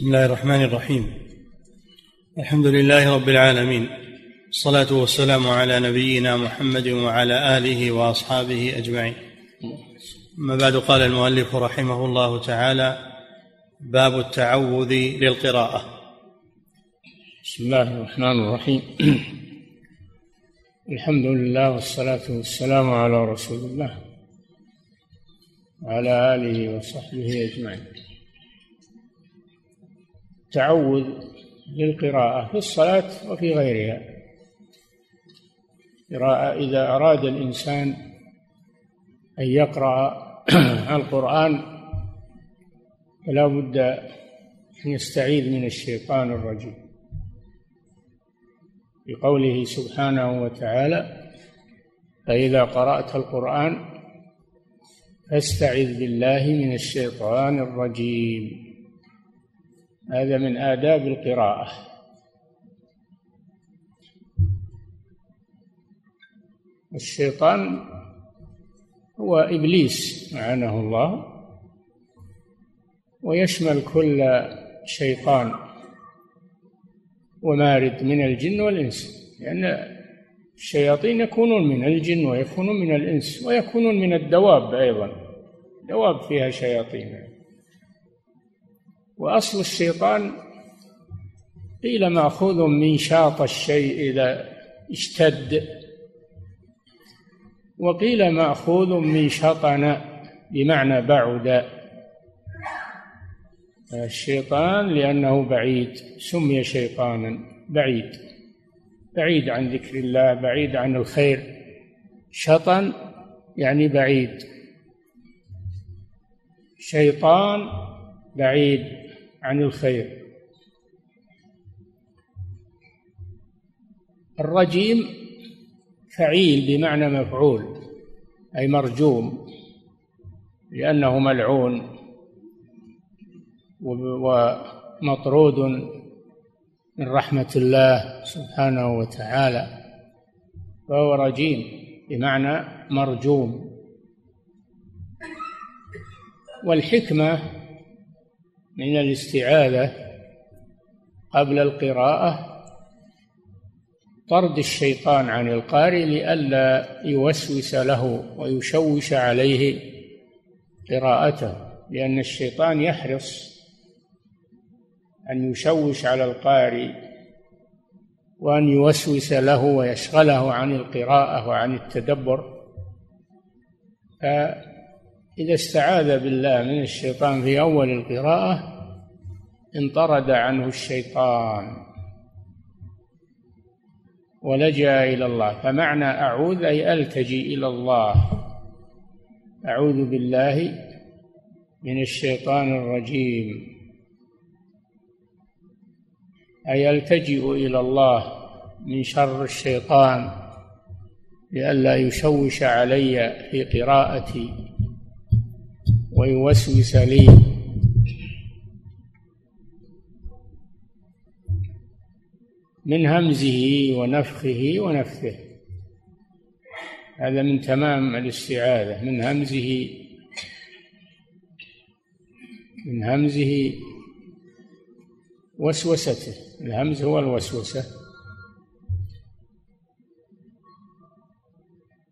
بسم الله الرحمن الرحيم الحمد لله رب العالمين الصلاه والسلام على نبينا محمد وعلى اله واصحابه اجمعين اما بعد قال المؤلف رحمه الله تعالى باب التعوذ للقراءه بسم الله الرحمن الرحيم الحمد لله والصلاة والسلام على رسول الله وعلى آله وصحبه أجمعين تعوذ للقراءة في الصلاة وفي غيرها. قراءة إذا أراد الإنسان أن يقرأ القرآن فلا بد أن يستعيذ من الشيطان الرجيم. بقوله سبحانه وتعالى فإذا قرأت القرآن فاستعذ بالله من الشيطان الرجيم. هذا من آداب القراءة. الشيطان هو إبليس لعنه الله ويشمل كل شيطان ومارد من الجن والإنس لأن الشياطين يكونون من الجن ويكونون من الإنس ويكونون من الدواب أيضا. دواب فيها شياطين. وأصل الشيطان قيل مأخوذ من شاط الشيء إذا اشتد. وقيل مأخوذ من شطن بمعنى بعد. الشيطان لأنه بعيد سمي شيطانا بعيد. بعيد عن ذكر الله بعيد عن الخير. شطن يعني بعيد. شيطان بعيد. عن الخير. الرجيم فعيل بمعنى مفعول أي مرجوم لأنه ملعون ومطرود من رحمة الله سبحانه وتعالى فهو رجيم بمعنى مرجوم. والحكمة من الاستعاذة قبل القراءة طرد الشيطان عن القارئ لئلا يوسوس له ويشوش عليه قراءته لأن الشيطان يحرص أن يشوش على القارئ وأن يوسوس له ويشغله عن القراءة وعن التدبر. فإذا استعاذ بالله من الشيطان في أول القراءة انطرد عنه الشيطان ولجأ إلى الله. فمعنى أعوذ أي ألتجي إلى الله. أعوذ بالله من الشيطان الرجيم. أي ألتجئ إلى الله من شر الشيطان لئلا يشوش علي في قراءتي ويوسوس لي. من همزه ونفخه ونفثه. هذا من تمام الاستعاذة من همزه من همزه وسوسته. الهمز هو الوسوسة.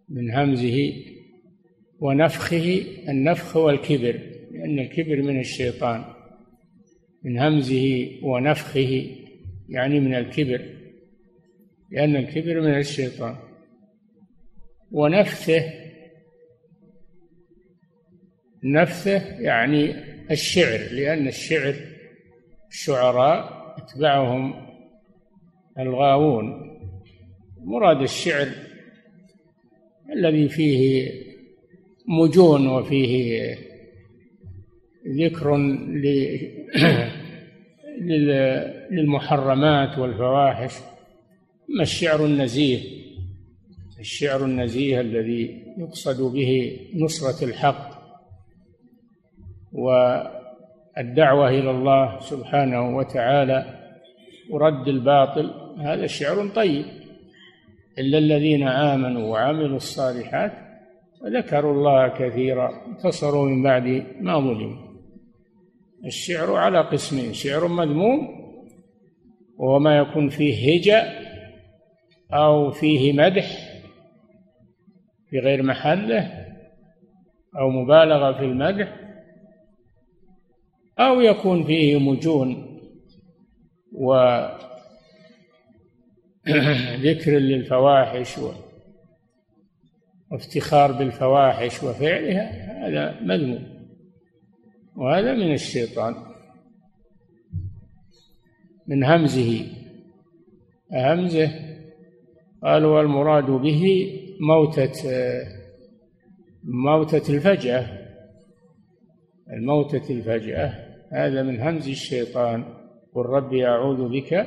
من همزه ونفخه النفخ هو الكبر لأن الكبر من الشيطان. من همزه ونفخه يعني من الكبر لأن الكبر من الشيطان. ونفثه نفثه يعني الشعر لأن الشعر الشعراء يتبعهم الغاوون. مراد الشعر الذي فيه مجون وفيه ذكر للمحرمات والفواحش أما الشعر النزيه؟ الشعر النزيه الذي يقصد به نصرة الحق والدعوة إلى الله سبحانه وتعالى ورد الباطل هذا شعر طيب. إلا الذين آمنوا وعملوا الصالحات وذكروا الله كثيرا انتصروا من بعد ما ظلموا. الشعر على قسمين شعر مذموم وهو ما يكون فيه هجأ أو فيه مدح في غير محله أو مبالغة في المدح أو يكون فيه مجون وذكر للفواحش وافتخار بالفواحش وفعلها هذا مذموم. وهذا من الشيطان. من همزه. همزه قالوا والمراد به موتة موتة الفجأة. الموتة الفجأة هذا من همز الشيطان. قل ربي أعوذ بك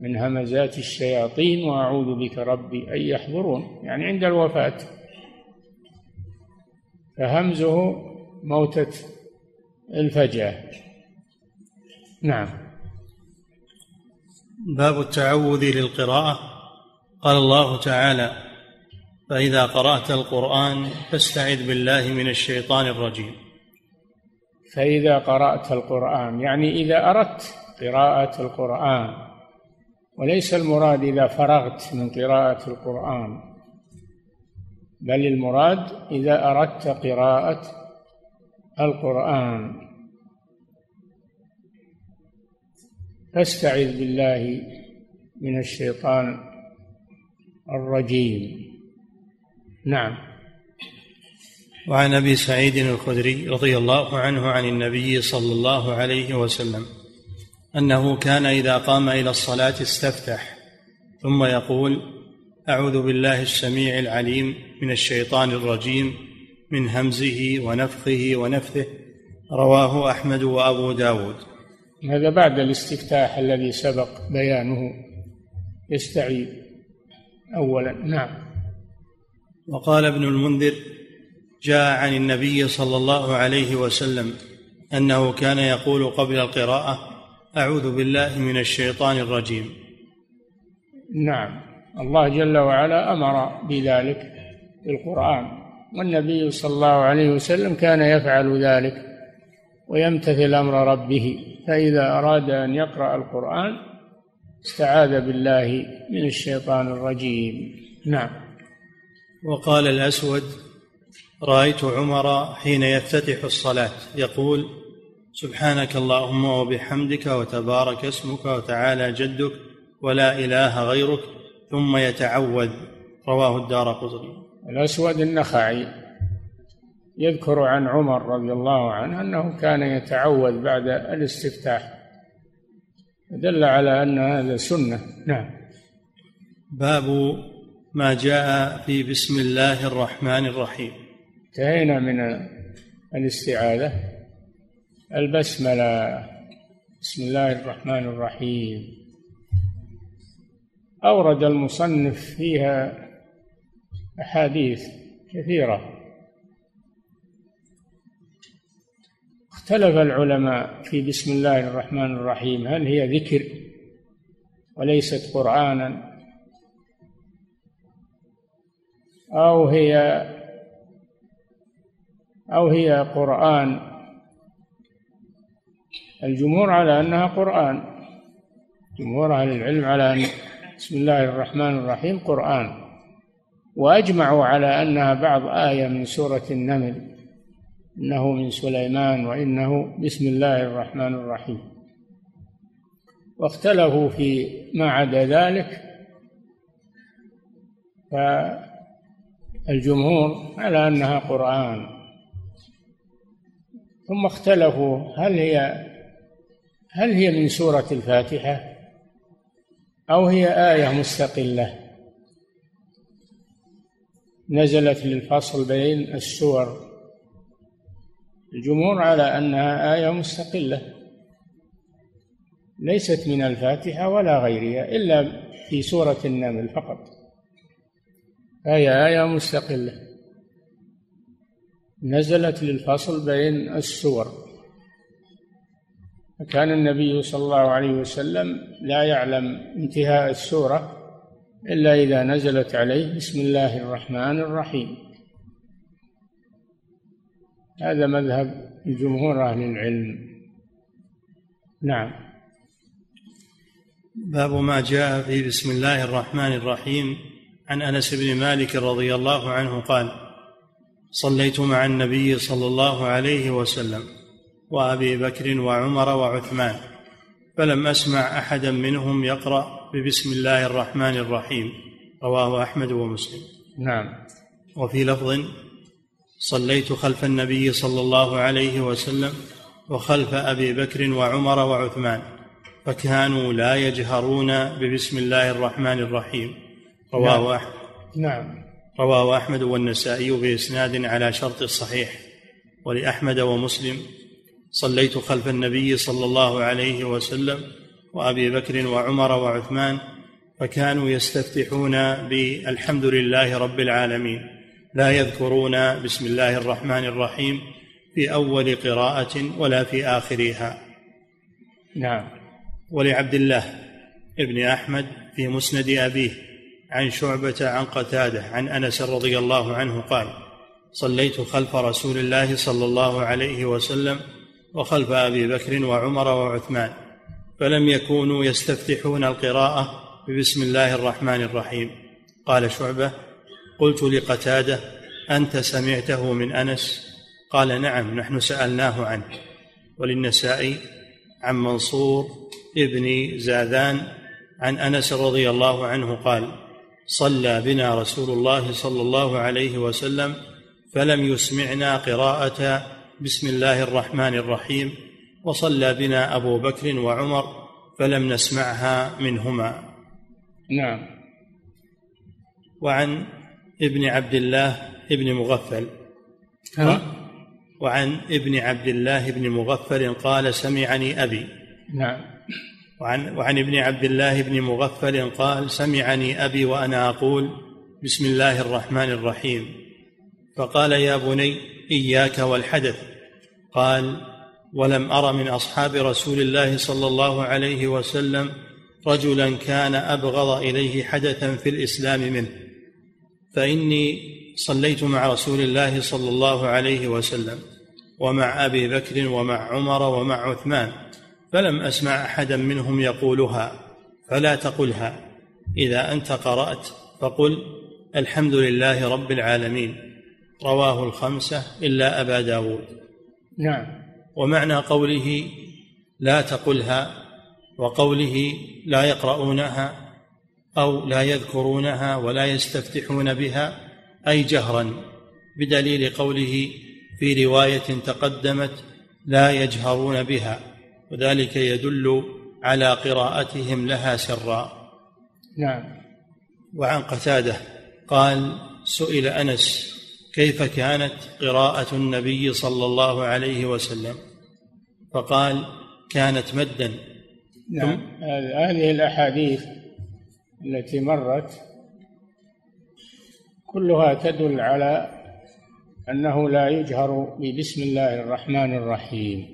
من همزات الشياطين وأعوذ بك ربي أن يحضرون. يعني عند الوفاة. فهمزه موتة الفجأة. نعم. باب التعوذ للقراءة. قال الله تعالى فإذا قرأت القرآن فاستعذ بالله من الشيطان الرجيم. فإذا قرأت القرآن يعني إذا أردت قراءة القرآن وليس المراد إذا فرغت من قراءة القرآن بل المراد إذا أردت قراءة القرآن. فاستعذ بالله من الشيطان الرجيم. نعم. وعن أبي سعيد الخدري رضي الله عنه عن النبي صلى الله عليه وسلم أنه كان إذا قام إلى الصلاة استفتح ثم يقول أعوذ بالله السميع العليم من الشيطان الرجيم من همزه ونفخه ونفثه رواه أحمد وأبو داود. هذا بعد الاستفتاح الذي سبق بيانه. يستعيذ اولا. نعم. وقال ابن المنذر جاء عن النبي صلى الله عليه وسلم أنه كان يقول قبل القراءة أعوذ بالله من الشيطان الرجيم. نعم. الله جل وعلا أمر بذلك في القرآن. والنبي صلى الله عليه وسلم كان يفعل ذلك ويمتثل أمر ربه فإذا أراد أن يقرأ القرآن استعاذ بالله من الشيطان الرجيم. نعم. وقال الأسود رأيت عمر حين يفتتح الصلاة يقول سبحانك اللهم وبحمدك وتبارك اسمك وتعالى جدك ولا إله غيرك ثم يتعوذ. رواه الدار قطني. الأسود النخعي. يذكر عن عمر رضي الله عنه أنه كان يتعوذ بعد الاستفتاح. دل على أن هذا سنة. نعم. باب ما جاء في بسم الله الرحمن الرحيم. انتهينا من الاستعاذة. البسملة. بسم الله الرحمن الرحيم. أورد المصنف فيها أحاديث كثيرة. اختلف العلماء في بسم الله الرحمن الرحيم هل هي ذكر وليست قرآنا؟ أو هي أو هي قرآن؟ الجمهور على أنها قرآن. جمهور أهل العلم على أن بسم الله الرحمن الرحيم قرآن. وأجمعوا على أنها بعض آية من سورة النمل إنه من سليمان وإنه بسم الله الرحمن الرحيم. واختلفوا في ما عدا ذلك فالجمهور على أنها قرآن. ثم اختلفوا هل هي هل هي من سورة الفاتحة أو هي آية مستقلة. نزلت للفصل بين السور. الجمهور على أنها آية مستقلة. ليست من الفاتحة ولا غيرها إلا في سورة النمل فقط. فهي آية مستقلة. نزلت للفصل بين السور. فكان النبي صلى الله عليه وسلم لا يعلم انتهاء السورة إلا إذا نزلت عليه بسم الله الرحمن الرحيم. هذا مذهب جمهور أهل العلم. نعم. باب ما جاء في بسم الله الرحمن الرحيم. عن أنس بن مالك رضي الله عنه قال صليت مع النبي صلى الله عليه وسلم وأبي بكر وعمر وعثمان فلم أسمع أحدا منهم يقرأ ببسم الله الرحمن الرحيم. رواه أحمد ومسلم. نعم. وفي لفظ صليت خلف النبي صلى الله عليه وسلم وخلف أبي بكر وعمر وعثمان فكانوا لا يجهرون ببسم الله الرحمن الرحيم. رواه نعم. أحمد. نعم. رواه أحمد والنسائي بإسناد على شرط الصحيح ولأحمد ومسلم صليت خلف النبي صلى الله عليه وسلم وأبي بكر وعمر وعثمان فكانوا يستفتحون بالحمد لله رب العالمين. لا يذكرون بسم الله الرحمن الرحيم في أول قراءة ولا في آخرها. نعم. ولعبد الله ابن أحمد في مسند أبيه عن شعبة عن قتادة عن أنس رضي الله عنه قال صليت خلف رسول الله صلى الله عليه وسلم وخلف أبي بكر وعمر وعثمان. فلم يكونوا يستفتحون القراءة ببسم الله الرحمن الرحيم. قال شعبة قلت لقتادة أنت سمعته من أنس؟ قال نعم نحن سألناه عنه. وللنسائي عن منصور ابن زاذان عن أنس رضي الله عنه قال صلى بنا رسول الله صلى الله عليه وسلم فلم يسمعنا قراءة بسم الله الرحمن الرحيم وصلى بنا أبو بكر وعمر فلم نسمعها منهما. نعم. وعن ابن عبد الله ابن مغفل. وعن ابن عبد الله بن مغفل قال سمعني أبي. نعم. وعن, وعن ابن عبد الله بن مغفل قال سمعني أبي وأنا أقول بسم الله الرحمن الرحيم. فقال يا بني إياك والحدث. قال ولم أر من أصحاب رسول الله صلى الله عليه وسلم رجلا كان أبغض إليه حدثا في الإسلام منه. فإني صليت مع رسول الله صلى الله عليه وسلم ومع أبي بكر ومع عمر ومع عثمان فلم أسمع احدا منهم يقولها فلا تقلها. إذا أنت قرأت فقل الحمد لله رب العالمين. رواه الخمسة إلا أبا داود. نعم. ومعنى قوله لا تقلها وقوله لا يقرؤونها أو لا يذكرونها ولا يستفتحون بها أي جهرا بدليل قوله في رواية تقدمت لا يجهرون بها وذلك يدل على قراءتهم لها سرا. نعم. وعن قتادة قال سئل أنس كيف كانت قراءة النبي صلى الله عليه وسلم؟ فقال كانت مدا. نعم. هذه الأحاديث التي مرت كلها تدل على أنه لا يجهر ببسم الله الرحمن الرحيم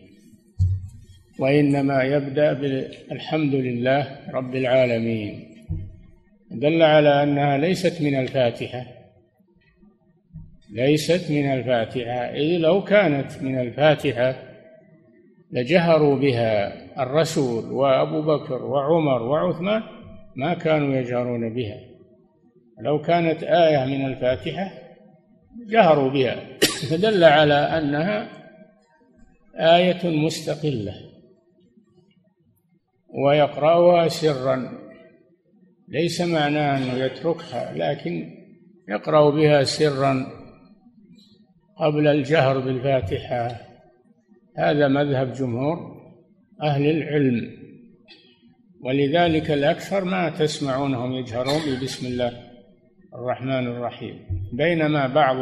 وإنما يبدأ بالحمد لله رب العالمين. دل على أنها ليست من الفاتحة. ليست من الفاتحة. إذ لو كانت من الفاتحة لجهروا بها الرسول وأبو بكر وعمر وعثمان ما كانوا يجهرون بها. لو كانت آية من الفاتحة جهروا بها. فدل على أنها آية مستقلة ويقرأها سرا. ليس معناه أنه يتركها لكن يقرأ بها سرا قبل الجهر بالفاتحة. هذا مذهب جمهور أهل العلم ولذلك الأكثر ما تسمعونهم يجهرون بسم الله الرحمن الرحيم. بينما بعض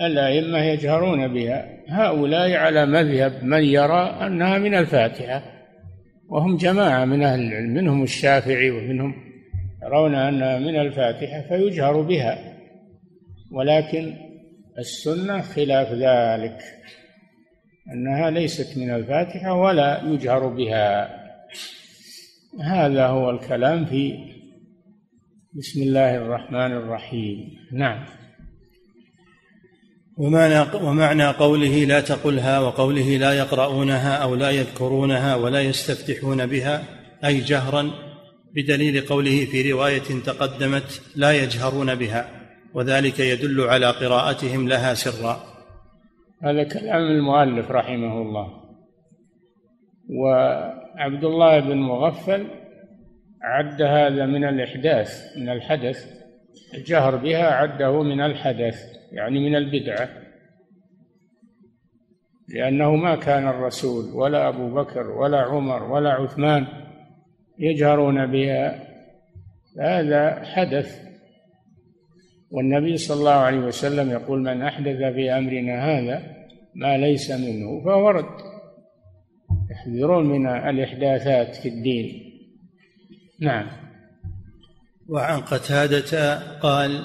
الأئمة يجهرون بها هؤلاء على مذهب من يرى أنها من الفاتحة وهم جماعة من أهل العلم منهم الشافعي ومنهم يرون أنها من الفاتحة فيجهر بها ولكن السنة خلاف ذلك. أنها ليست من الفاتحة ولا يجهر بها. هذا هو الكلام في بسم الله الرحمن الرحيم. نعم. ومعنى ومعنى قوله لا تقلها وقوله لا يقرؤونها أو لا يذكرونها ولا يستفتحون بها أي جهرا بدليل قوله في رواية تقدمت لا يجهرون بها وذلك يدل على قراءتهم لها سرا. هذا كلام المؤلف رحمه الله. وعبد الله بن مغفل عد هذا من الإحداث من الحدث الجهر بها عده من الحدث يعني من البدعة. لأنه ما كان الرسول ولا أبو بكر ولا عمر ولا عثمان يجهرون بها. هذا حدث والنبي صلى الله عليه وسلم يقول من أحدث في أمرنا هذا ما ليس منه فهو رد. يحذرون من الإحداثات في الدين. نعم. وعن قتادة قال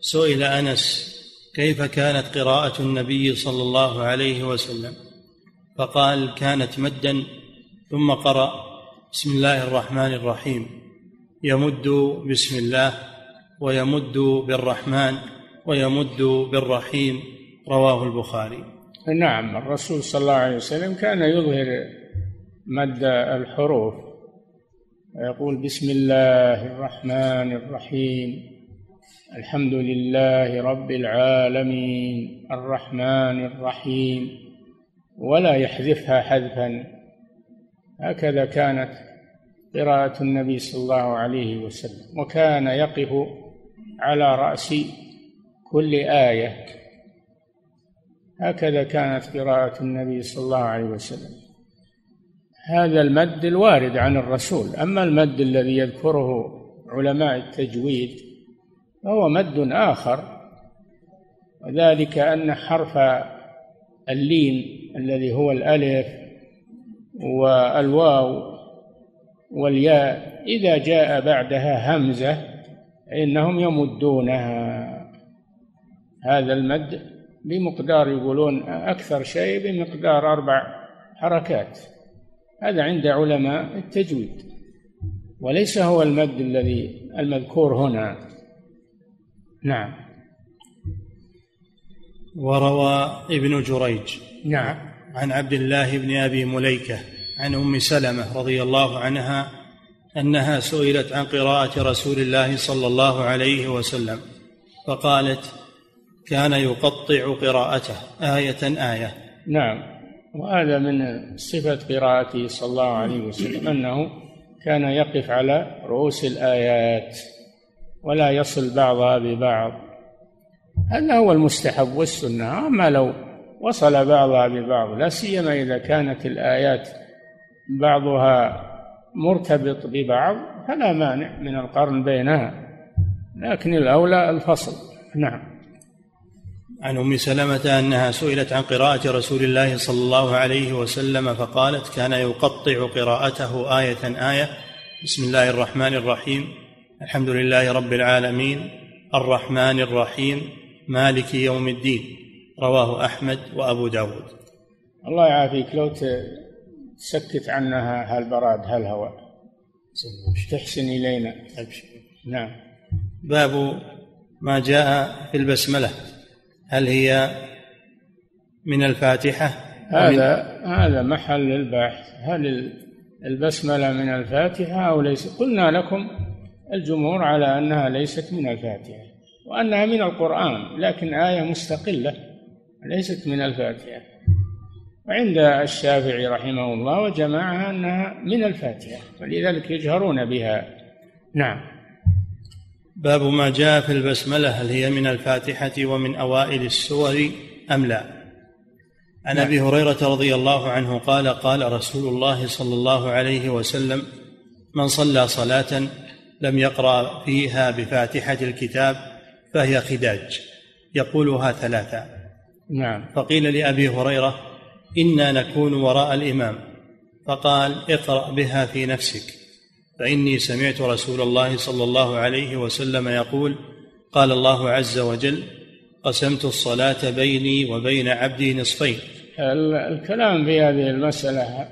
سئل أنس كيف كانت قراءة النبي صلى الله عليه وسلم؟ فقال كانت مدا ثم قرأ بسم الله الرحمن الرحيم. يمد بسم الله ويمد بالرحمن ويمد بالرحيم رواه البخاري. نعم الرسول صلى الله عليه وسلم كان يظهر مد الحروف ويقول بسم الله الرحمن الرحيم الحمد لله رب العالمين الرحمن الرحيم ولا يحذفها حذفا. هكذا كانت قراءة النبي صلى الله عليه وسلم وكان يقف على رأس كل آية. هكذا كانت قراءة النبي صلى الله عليه وسلم. هذا المد الوارد عن الرسول. أما المد الذي يذكره علماء التجويد فهو مد آخر وذلك أن حرف اللين الذي هو الألف والواو والياء إذا جاء بعدها همزة إنهم يمدونها. هذا المد بمقدار يقولون أكثر شيء بمقدار أربع حركات. هذا عند علماء التجويد وليس هو المد الذي المذكور هنا. نعم. وروى ابن جريج نعم. عن عبد الله بن أبي مليكة عن أم سلمة رضي الله عنها أنها سئلت عن قراءة رسول الله صلى الله عليه وسلم فقالت كان يقطع قراءته. آية آية. نعم. وهذا من صفة قراءته صلى الله عليه وسلم أنه كان يقف على رؤوس الآيات ولا يصل بعضها ببعض. هذا هو المستحب والسنة أما لو وصل بعضها ببعض لا سيما إذا كانت الآيات بعضها مرتبط ببعض فلا مانع من القرن بينها لكن الأولى الفصل. نعم. عن أم سلمة أنها سئلت عن قراءة رسول الله صلى الله عليه وسلم فقالت كان يقطع قراءته آية آية. بسم الله الرحمن الرحيم. الحمد لله رب العالمين. الرحمن الرحيم. مالك يوم الدين. رواه أحمد وأبو داود. الله يعافيك. لو تسكت عنها هالبراد هالهواء تحسن إلينا. ابشر نعم. باب ما جاء في البسملة. هل هي من الفاتحة؟ هذا هذا محل البحث هل البسملة من الفاتحة أو ليس؟ قلنا لكم الجمهور على أنها ليست من الفاتحة وأنها من القرآن لكن آية مستقلة ليست من الفاتحة. وعند الشافعي رحمه الله وجماعة أنها من الفاتحة ولذلك يجهرون بها. نعم. باب ما جاء في البسملة هل هي من الفاتحة ومن أوائل السور أم لا؟ عن أبي نعم. هريرة رضي الله عنه قال قال رسول الله صلى الله عليه وسلم من صلى صلاة لم يقرأ فيها بفاتحة الكتاب فهي خداج يقولها ثلاثا نعم. فقيل لأبي هريرة إنا نكون وراء الإمام. فقال اقرأ بها في نفسك. فإني سمعت رسول الله صلى الله عليه وسلم يقول قال الله عز وجل قسمت الصلاة بيني وبين عبدي نصفين. الكلام في هذه المسألة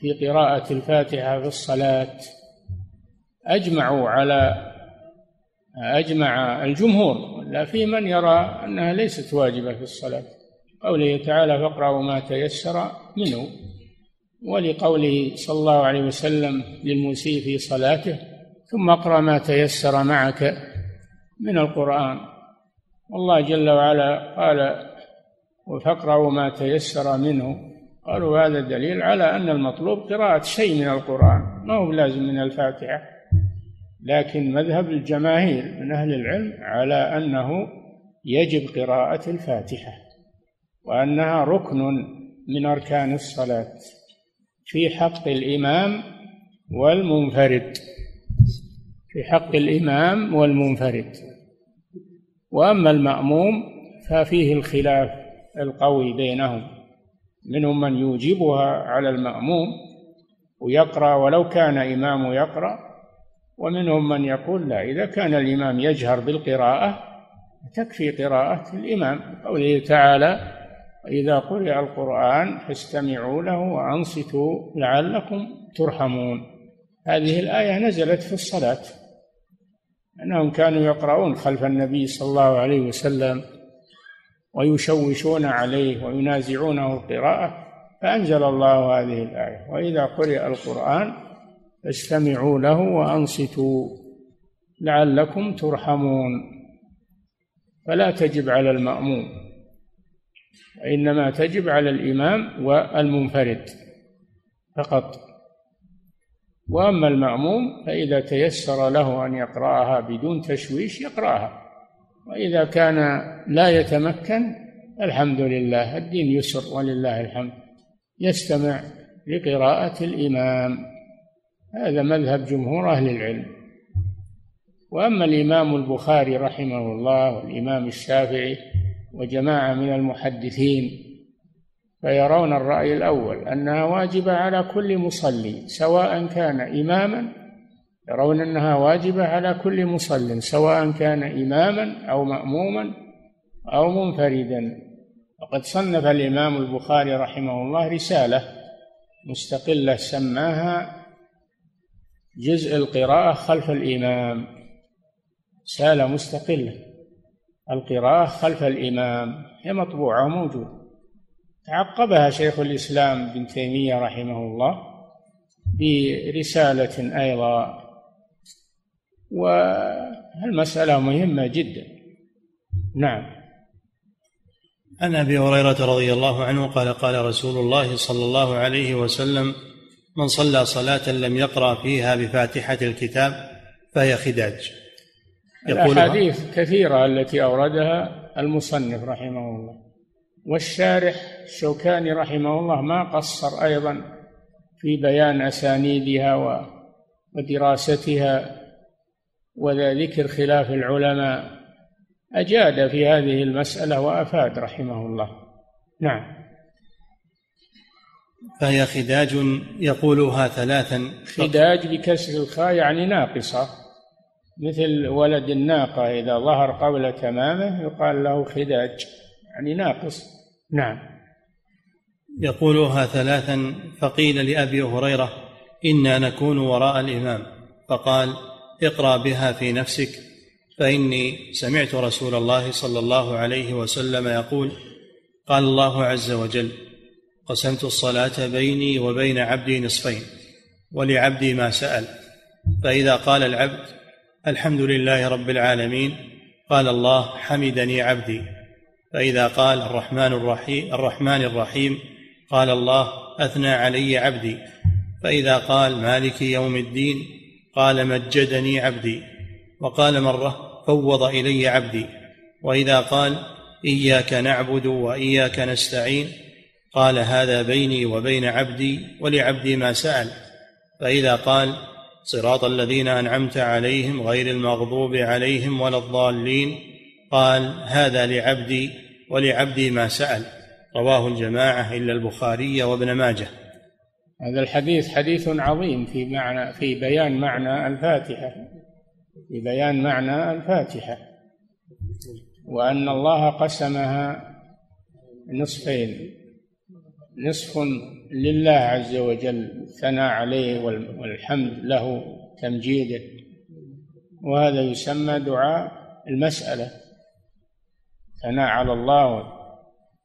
في قراءة الفاتحة في الصلاة أجمعوا على أجمع الجمهور لا في من يرى أنها ليست واجبة في الصلاة. قوله تعالى فاقرأوا ما تيسر منه ولقوله صلى الله عليه وسلم للمسيء في صلاته ثم اقرأ ما تيسر معك من القرآن والله جل وعلا قال فاقرأوا ما تيسر منه قالوا هذا دليل على أن المطلوب قراءة شيء من القرآن ما هو لازم من الفاتحة. لكن مذهب الجماهير من أهل العلم على أنه يجب قراءة الفاتحة. وأنها ركن من أركان الصلاة في حق الإمام والمنفرد. في حق الإمام والمنفرد. وأما المأموم ففيه الخلاف القوي بينهم. منهم من يوجبها على المأموم ويقرأ ولو كان إمام يقرأ ومنهم من يقول لا إذا كان الإمام يجهر بالقراءة تكفي قراءة الإمام. قوله تعالى وإذا قرئ القرآن فاستمعوا له وأنصتوا لعلكم ترحمون. هذه الآية نزلت في الصلاة. أنهم كانوا يقرؤون خلف النبي صلى الله عليه وسلم ويشوشون عليه وينازعونه القراءة فأنزل الله هذه الآية. وإذا قرئ القرآن فاستمعوا له وأنصتوا لعلكم ترحمون. فلا تجب على المأموم وإنما تجب على الإمام والمنفرد فقط. وأما المأموم فإذا تيسر له أن يقرأها بدون تشويش يقرأها وإذا كان لا يتمكن الحمد لله الدين يسر ولله الحمد يستمع لقراءة الإمام. هذا مذهب جمهور أهل العلم. وأما الإمام البخاري رحمه الله والإمام الشافعي وجماعة من المحدثين فيرون الرأي الأول أنها واجبة على كل مصلي سواء كان إماما يرون أنها واجبة على كل مصل سواء كان إماما أو مأموما أو منفردا. وقد صنف الإمام البخاري رحمه الله رسالة مستقلة سماها جزء القراءة خلف الإمام رسالة مستقلة. القراءة خلف الإمام هي مطبوعة وموجودة. عقبها شيخ الإسلام ابن تيمية رحمه الله برسالة أيضا والمسألة مهمة جدا. نعم. عن أبي هريرة رضي الله عنه قال قال رسول الله صلى الله عليه وسلم من صلى صلاة لم يقرأ فيها بفاتحة الكتاب فهي خداج. الأحاديث كثيرة التي أوردها المصنف رحمه الله. والشارح الشوكاني رحمه الله ما قصر أيضا في بيان أسانيدها ودراستها وذكر خلاف العلماء. أجاد في هذه المسألة وأفاد رحمه الله. نعم. فهي خداج يقولها ثلاثا. خداج بكسر الخاء يعني ناقصة. مثل ولد الناقة إذا ظهر قبل تمامه يقال له خداج يعني ناقص. نعم. يقولها ثلاثا فقيل لأبي هريرة إنا نكون وراء الإمام. فقال اقرأ بها في نفسك. فإني سمعت رسول الله صلى الله عليه وسلم يقول قال الله عز وجل قسمت الصلاة بيني وبين عبدي نصفين ولعبدي ما سأل. فإذا قال العبد الحمد لله رب العالمين. قال الله حمدني عبدي. فإذا قال الرحمن الرحيم الرحمن الرحيم. قال الله أثنى علي عبدي. فإذا قال مالك يوم الدين. قال مجدني عبدي. وقال مرة فوض إلي عبدي. وإذا قال إياك نعبد وإياك نستعين. قال هذا بيني وبين عبدي ولعبدي ما سأل. فإذا قال صراط الذين أنعمت عليهم غير المغضوب عليهم ولا الضالين. قال هذا لعبدي ولعبدي ما سأل. رواه الجماعة إلا البخاري وابن ماجه. هذا الحديث حديث عظيم في معنى في بيان معنى الفاتحة. في بيان معنى الفاتحة. وأن الله قسمها نصفين. نصف لله عز وجل الثناء عليه والحمد له تمجيده. وهذا يسمى دعاء المسألة. ثناء على الله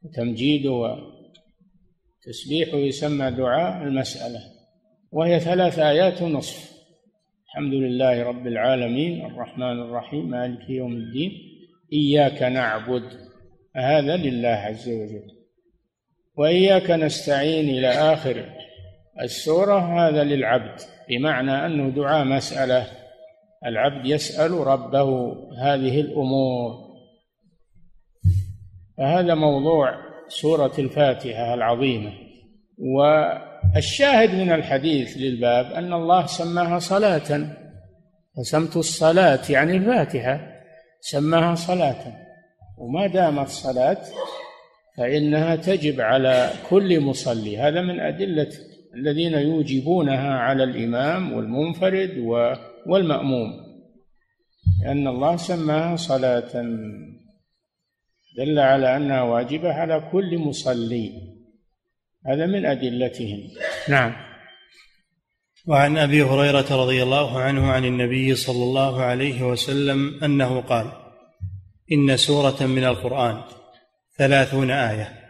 وتمجيده وتسبيحه يسمى دعاء المسألة. وهي ثلاث آيات ونصف. الحمد لله رب العالمين الرحمن الرحيم مالك يوم الدين إياك نعبد. هذا لله عز وجل. وإياك نستعين إلى آخر. السورة هذا للعبد بمعنى أنه دعاء مسألة. العبد يسأل ربه هذه الأمور. فهذا موضوع سورة الفاتحة العظيمة. والشاهد من الحديث للباب أن الله سماها صلاة. فسمت الصلاة يعني الفاتحة. سماها صلاة. وما دامت صلاة فإنها تجب على كل مصلي. هذا من أدلة الذين يوجبونها على الإمام والمنفرد والمأموم لأن الله سماها صلاة. دل على أنها واجبة على كل مصلي. هذا من أدلتهم. نعم. وعن أبي هريرة رضي الله عنه عن النبي صلى الله عليه وسلم أنه قال إن سورة من القرآن. ثلاثون آية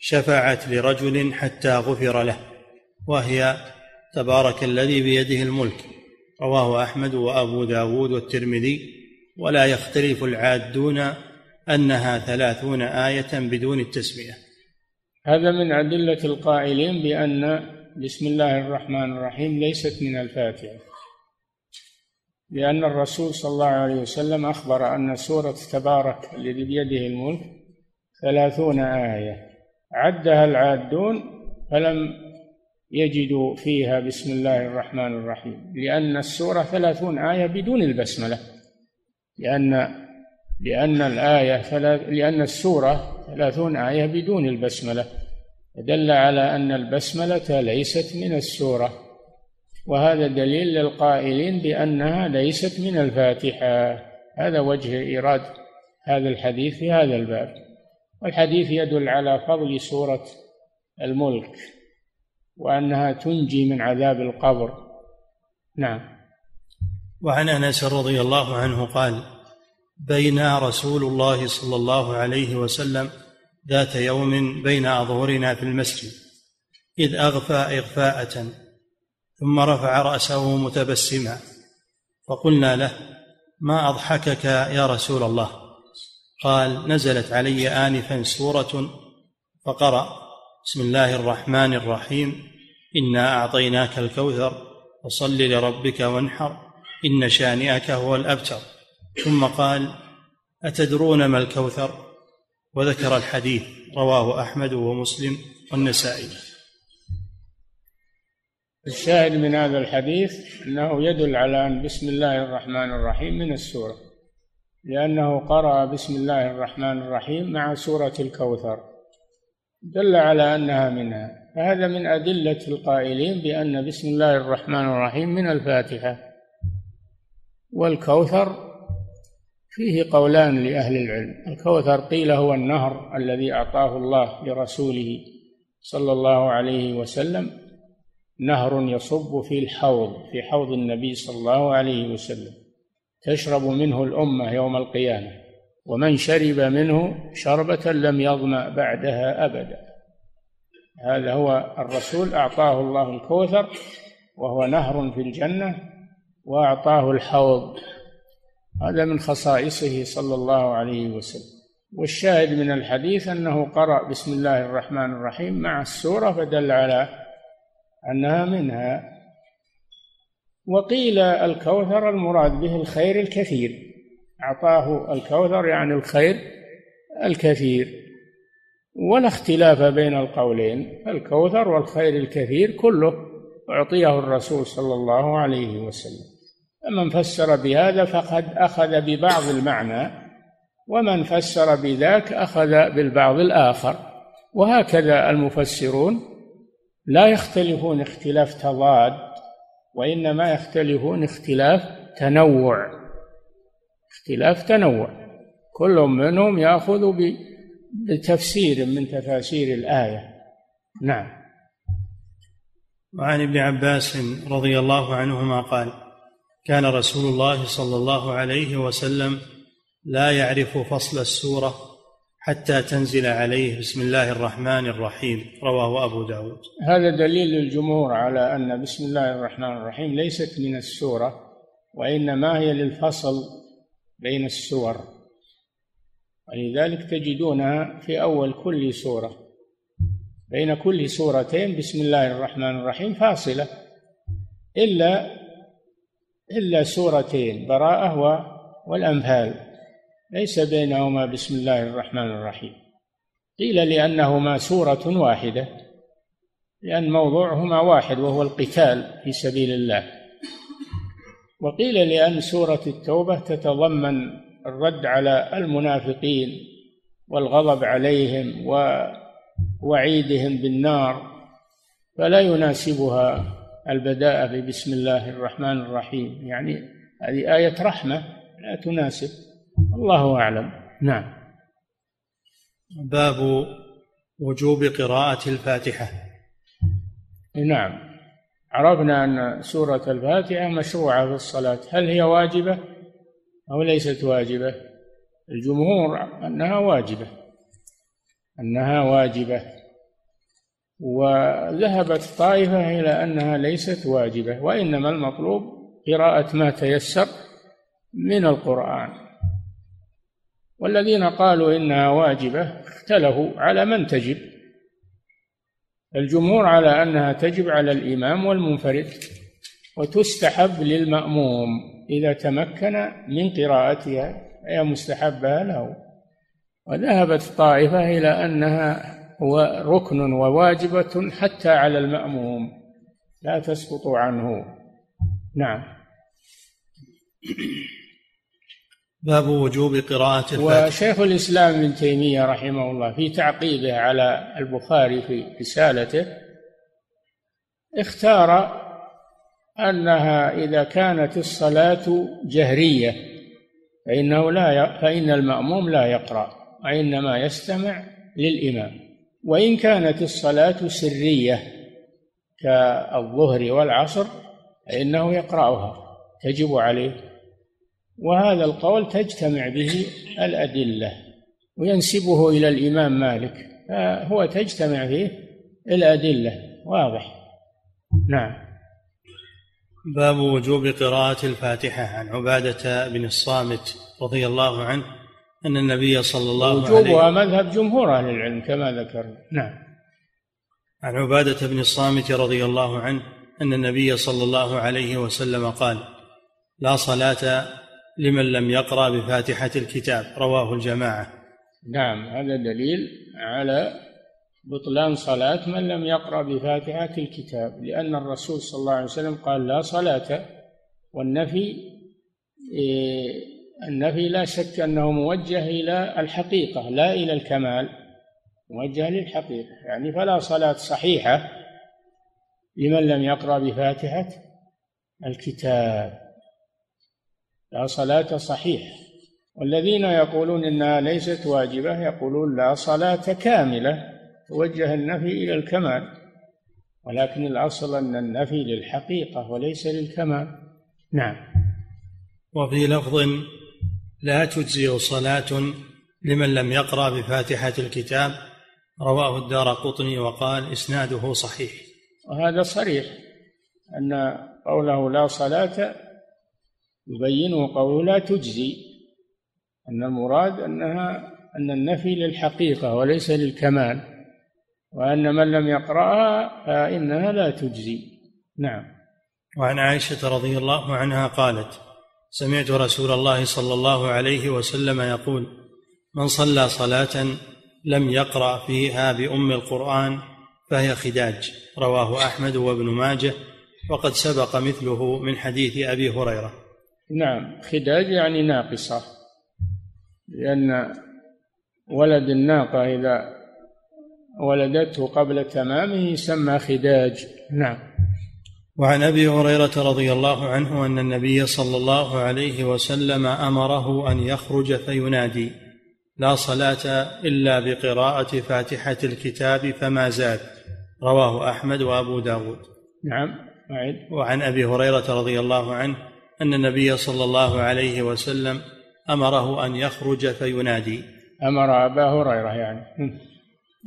شفعت لرجل حتى غفر له وهي تبارك الذي بيده الملك رواه أحمد وأبو داود والترمذي ولا يختلف العادون أنها ثلاثون آية بدون التسمية. هذا من أدلة القائلين بأن بسم الله الرحمن الرحيم ليست من الفاتحة لأن الرسول صلى الله عليه وسلم أخبر أن سورة تبارك الذي بيده الملك ثلاثون آية. عدها العادون فلم يجدوا فيها بسم الله الرحمن الرحيم لأن السورة ثلاثون آية بدون البسملة. لأن لأن الآية لأن السورة ثلاثون آية بدون البسملة. دل على أن البسملة ليست من السورة. وهذا دليل للقائلين بأنها ليست من الفاتحة. هذا وجه إيراد هذا الحديث في هذا الباب. والحديث يدل على فضل سورة الملك وأنها تنجي من عذاب القبر. نعم. وعن أنس رضي الله عنه قال بين رسول الله صلى الله عليه وسلم ذات يوم بين أظهرنا في المسجد إذ أغفى إغفاءة ثم رفع رأسه متبسما فقلنا له ما أضحكك يا رسول الله؟ قال نزلت علي آنفا سورة فقرأ بسم الله الرحمن الرحيم إنا أعطيناك الكوثر فصل لربك وانحر إن شانئك هو الأبتر. ثم قال أتدرون ما الكوثر؟ وذكر الحديث رواه أحمد ومسلم والنسائي. الشاهد من هذا الحديث أنه يدل على أن بسم الله الرحمن الرحيم من السورة. لأنه قرأ بسم الله الرحمن الرحيم مع سورة الكوثر دل على أنها منها. فهذا من أدلة القائلين بأن بسم الله الرحمن الرحيم من الفاتحة. والكوثر فيه قولان لأهل العلم. الكوثر قيل هو النهر الذي أعطاه الله لرسوله صلى الله عليه وسلم. نهر يصب في الحوض في حوض النبي صلى الله عليه وسلم. تشرب منه الأمة يوم القيامة ومن شرب منه شربة لم يظمأ بعدها أبدا. هذا هو الرسول أعطاه الله الكوثر وهو نهر في الجنة وأعطاه الحوض. هذا من خصائصه صلى الله عليه وسلم. والشاهد من الحديث أنه قرأ بسم الله الرحمن الرحيم مع السورة فدل على أنها منها. وقيل الكوثر المراد به الخير الكثير. أعطاه الكوثر يعني الخير الكثير. ولا اختلاف بين القولين. الكوثر والخير الكثير كله أعطيه الرسول صلى الله عليه وسلم. فمن فسر بهذا فقد أخذ ببعض المعنى ومن فسر بذاك أخذ بالبعض الآخر. وهكذا المفسرون لا يختلفون اختلاف تضاد وإنما يختلفون اختلاف تنوع. اختلاف تنوع. كل منهم يأخذ بتفسير من تفاسير الآية. نعم. وعن ابن عباس رضي الله عنهما قال كان رسول الله صلى الله عليه وسلم لا يعرف فصل السورة حتى تنزل عليه بسم الله الرحمن الرحيم. رواه أبو داود. هذا دليل للجمهور على أن بسم الله الرحمن الرحيم ليست من السورة وإنما هي للفصل بين السور. ولذلك تجدونها في أول كل سورة. بين كل سورتين بسم الله الرحمن الرحيم فاصلة. إلا إلا سورتين براءة والأنفال. ليس بينهما بسم الله الرحمن الرحيم. قيل لأنهما سورة واحدة لأن موضوعهما واحد وهو القتال في سبيل الله. وقيل لأن سورة التوبة تتضمن الرد على المنافقين والغضب عليهم ووعيدهم بالنار فلا يناسبها البداء ببسم الله الرحمن الرحيم. يعني هذه آية رحمة لا تناسب. الله أعلم. نعم. باب وجوب قراءة الفاتحة. نعم. عرفنا أن سورة الفاتحة مشروعة في الصلاة. هل هي واجبة أو ليست واجبة؟ الجمهور أنها واجبة. أنها واجبة. وذهبت طائفة إلى أنها ليست واجبة وإنما المطلوب قراءة ما تيسر من القرآن. والذين قالوا إنها واجبة اختلفوا على من تجب. الجمهور على أنها تجب على الإمام والمنفرد وتستحب للمأموم إذا تمكن من قراءتها هي مستحبة له. وذهبت طائفة إلى أنها هو ركن وواجبة حتى على المأموم لا تسقط عنه. نعم. باب وجوب قراءة الفاتحة. وشيخ الإسلام ابن تيمية رحمه الله في تعقيبه على البخاري في رسالته اختار أنها إذا كانت الصلاة جهرية فإنه لا فإن المأموم لا يقرأ وإنما يستمع للإمام. وإن كانت الصلاة سرية كالظهر والعصر فإنه يقرأها تجب عليه وهذا القول تجتمع به الأدلة وينسبه إلى الإمام مالك. فهو تجتمع فيه الأدلة واضح. نعم. باب وجوب قراءة الفاتحة. عن عبادة بن الصامت رضي الله عنه أن النبي صلى الله عليه وجوبها مذهب جمهور أهل العلم كما ذكرنا. نعم. عن عبادة بن الصامت رضي الله عنه أن النبي صلى الله عليه وسلم قال لا صلاة لمن لم يقرأ بفاتحة الكتاب رواه الجماعة. نعم هذا دليل على بطلان صلاة من لم يقرأ بفاتحة الكتاب لأن الرسول صلى الله عليه وسلم قال لا صلاة والنفي إيه النفي لا شك أنه موجه إلى الحقيقة لا إلى الكمال موجه للحقيقة يعني فلا صلاة صحيحة لمن لم يقرأ بفاتحة الكتاب. لا صلاة صحيح. والذين يقولون انها ليست واجبة يقولون لا صلاة كاملة توجه النفي إلى الكمال. ولكن الأصل أن النفي للحقيقة وليس للكمال. نعم. وفي لفظ لا تجزئ صلاة لمن لم يقرأ بفاتحة الكتاب رواه الدار قطني وقال إسناده صحيح. وهذا صريح أن قوله لا صلاة يبينه قوله لا تجزي أن المراد أنها أن النفي للحقيقة وليس للكمال وأن من لم يقرأها فإنها لا تجزي. نعم. وعن عائشة رضي الله عنها قالت سمعت رسول الله صلى الله عليه وسلم يقول من صلى صلاة لم يقرأ فيها بأم القرآن فهي خداج رواه أحمد وابن ماجه وقد سبق مثله من حديث أبي هريرة. نعم خداج يعني ناقصة لأن ولد الناقة إذا ولدته قبل تمامه يسمى خداج. نعم. وعن أبي هريرة رضي الله عنه أن النبي صلى الله عليه وسلم أمره أن يخرج فينادي لا صلاة إلا بقراءة فاتحة الكتاب فما زاد. رواه أحمد وأبو داود. نعم وعن أبي هريرة رضي الله عنه أن النبي صلى الله عليه وسلم أمره أن يخرج فينادي. أمر أبا هريرة يعني.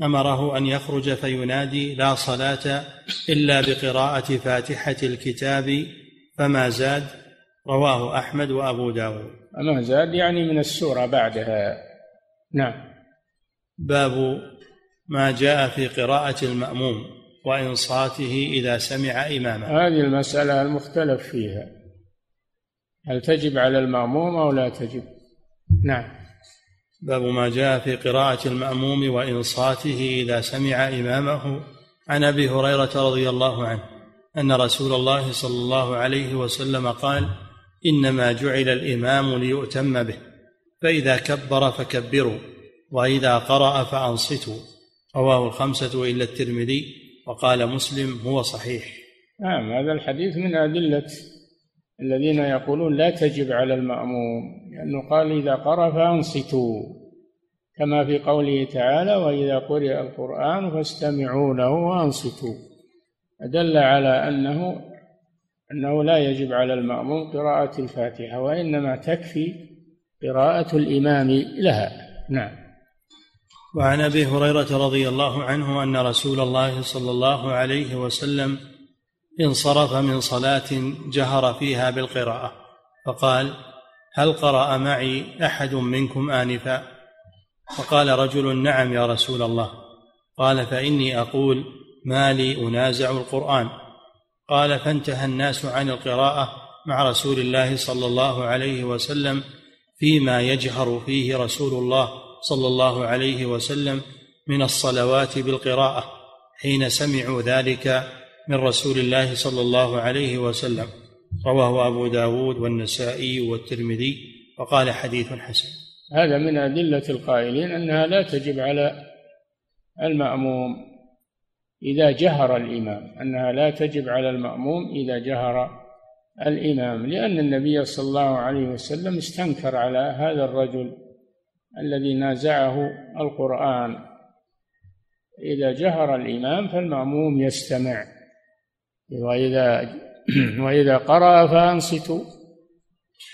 أمره أن يخرج فينادي لا صلاة إلا بقراءة فاتحة الكتاب فما زاد. رواه أحمد وأبو داود. فما زاد يعني من السورة بعدها. نعم. باب ما جاء في قراءة المأموم وإنصاته إذا سمع امامه هذه المسألة المختلف فيها. هل تجب على المأموم أو لا تجب؟ نعم. باب ما جاء في قراءة المأموم وإنصاته إذا سمع إمامه. عن أبي هريرة رضي الله عنه أن رسول الله صلى الله عليه وسلم قال إنما جعل الإمام ليؤتم به فإذا كبر فكبروا وإذا قرأ فأنصتوا. رواه الخمسة إلا الترمذي وقال مسلم هو صحيح. نعم هذا الحديث من أدلة الذين يقولون لا تجب على المأموم لأنه قال إذا قرأ فأنصتوا كما في قوله تعالى وإذا قرئ القرآن فاستمعوا له وأنصتوا. أدل على أنه أنه لا يجب على المأموم قراءة الفاتحة وإنما تكفي قراءة الإمام لها. نعم. وعن أبي هريرة رضي الله عنه أن رسول الله صلى الله عليه وسلم انصرف من صلاة جهر فيها بالقراءة فقال هل قرأ معي أحد منكم آنفا؟ فقال رجل نعم يا رسول الله. قال فإني أقول ما لي أنازع القرآن. قال فانتهى الناس عن القراءة مع رسول الله صلى الله عليه وسلم فيما يجهر فيه رسول الله صلى الله عليه وسلم من الصلوات بالقراءة حين سمعوا ذلك من رسول الله صلى الله عليه وسلم. رواه أبو داود والنسائي والترمذي وقال حديث حسن. هذا من أدلة القائلين أنها لا تجب على المأموم إذا جهر الإمام أنها لا تجب على المأموم إذا جهر الإمام لأن النبي صلى الله عليه وسلم استنكر على هذا الرجل الذي نازعه القرآن. إذا جهر الإمام فالمأموم يستمع. وإذا وإذا قرأ فأنصتوا.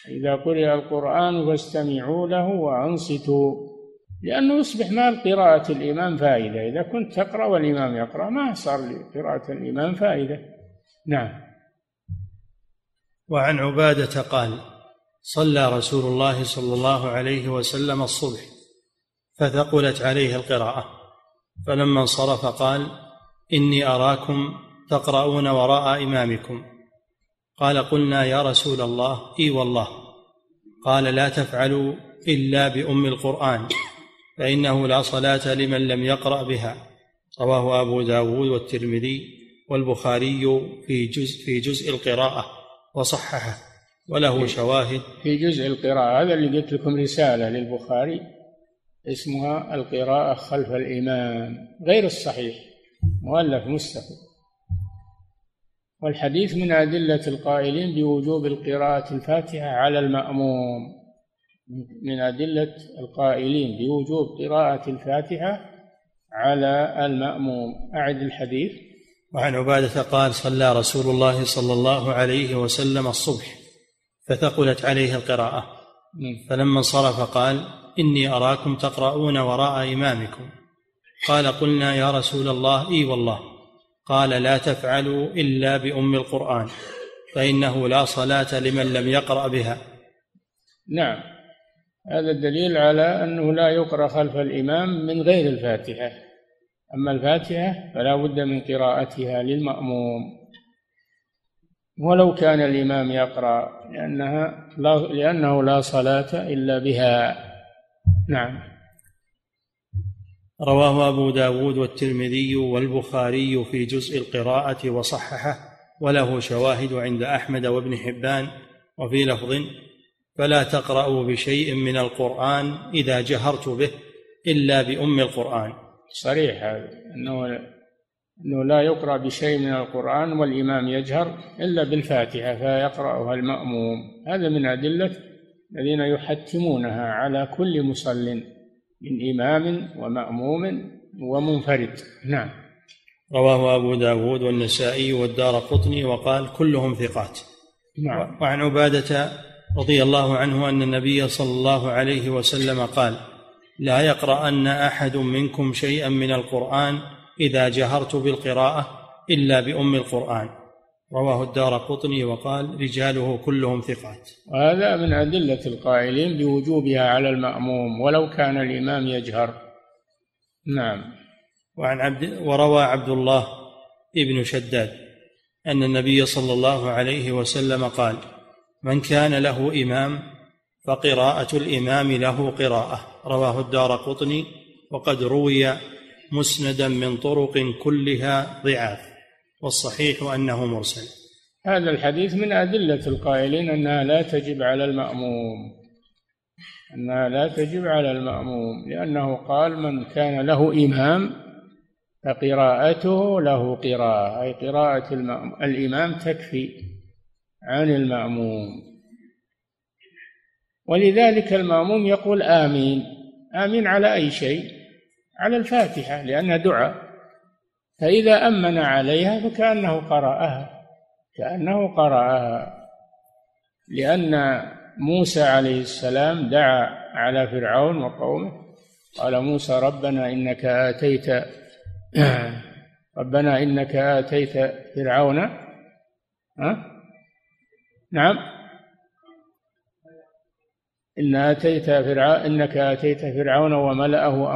إذا قرئ القرآن فاستمعوا له وأنصتوا لأنه يصبح ما لقراءة الإمام فائدة. إذا كنت تقرأ والإمام يقرأ ما صار لقراءة الإمام فائدة. نعم. وعن عبادة قال صلى رسول الله صلى الله عليه وسلم الصبح فثقلت عليه القراءة. فلما انصرف قال إني أراكم تقرؤون وراء إمامكم. قال قلنا يا رسول الله إي والله. قال لا تفعلوا إلا بأم القرآن فإنه لا صلاة لمن لم يقرأ بها. رواه أبو داود والترمذي والبخاري في جزء في جزء القراءة وصححه وله شواهد. في جزء القراءة هذا اللي قلت لكم رسالة للبخاري اسمها القراءة خلف الإمام غير الصحيح مؤلف مستقل. والحديث من أدلة القائلين بوجوب القراءة الفاتحة على المأموم. من أدلة القائلين بوجوب قراءة الفاتحة على المأموم. أعد الحديث. وعن عبادة قال صلى رسول الله صلى الله عليه وسلم الصبح فثقلت عليه القراءة. فلما انصرف قال إني أراكم تقرؤون وراء إمامكم. قال قلنا يا رسول الله إي والله. قال لا تفعلوا إلا بأم القرآن فإنه لا صلاة لمن لم يقرأ بها. نعم. هذا الدليل على أنه لا يقرأ خلف الإمام من غير الفاتحة. أما الفاتحة فلا بد من قراءتها للمأموم. ولو كان الإمام يقرأ لأنها لا لأنه لا صلاة إلا بها. نعم. رواه أبو داود والترمذي والبخاري في جزء القراءة وصححه وله شواهد عند أحمد وابن حبان وفي لفظ فلا تقرأوا بشيء من القرآن إذا جهرت به إلا بأم القرآن. صريح هذا أنه أنه لا يقرأ بشيء من القرآن والإمام يجهر إلا بالفاتحة فيقرأها المأموم. هذا من أدلة الذين يحتمونها على كل مصل من إمام ومأموم ومنفرد. نعم. رواه أبو داود والنسائي والدار قطني وقال كلهم ثقات. نعم. وعن عبادة رضي الله عنه أن النبي صلى الله عليه وسلم قال لا يقرأن أحد منكم شيئا من القرآن إذا جهرت بالقراءة إلا بأم القرآن. رواه الدار قطني وقال رجاله كلهم ثقات. وهذا من أدلة القائلين بوجوبها على المأموم ولو كان الإمام يجهر. نعم. وعن عبد وروى عبد الله ابن شداد أن النبي صلى الله عليه وسلم قال من كان له إمام فقراءة الإمام له قراءة. رواه الدار قطني وقد روي مسندا من طرق كلها ضعاف. والصحيح أنه مرسل. هذا الحديث من أدلة القائلين أنها لا تجب على المأموم. أنها لا تجب على المأموم لأنه قال من كان له إمام فقراءته له قراءة أي قراءة الإمام تكفي عن المأموم. ولذلك المأموم يقول آمين. آمين على أي شيء؟ على الفاتحة لأنها دعاء. فإذا أمن عليها فكأنه قرأها كأنه قرأها. لأن موسى عليه السلام دعا على فرعون وقومه قال موسى ربنا إنك آتيت ربنا إنك آتيت فرعون. ها؟ نعم. إن آتيت فرعون إنك آتيت فرعون وملأه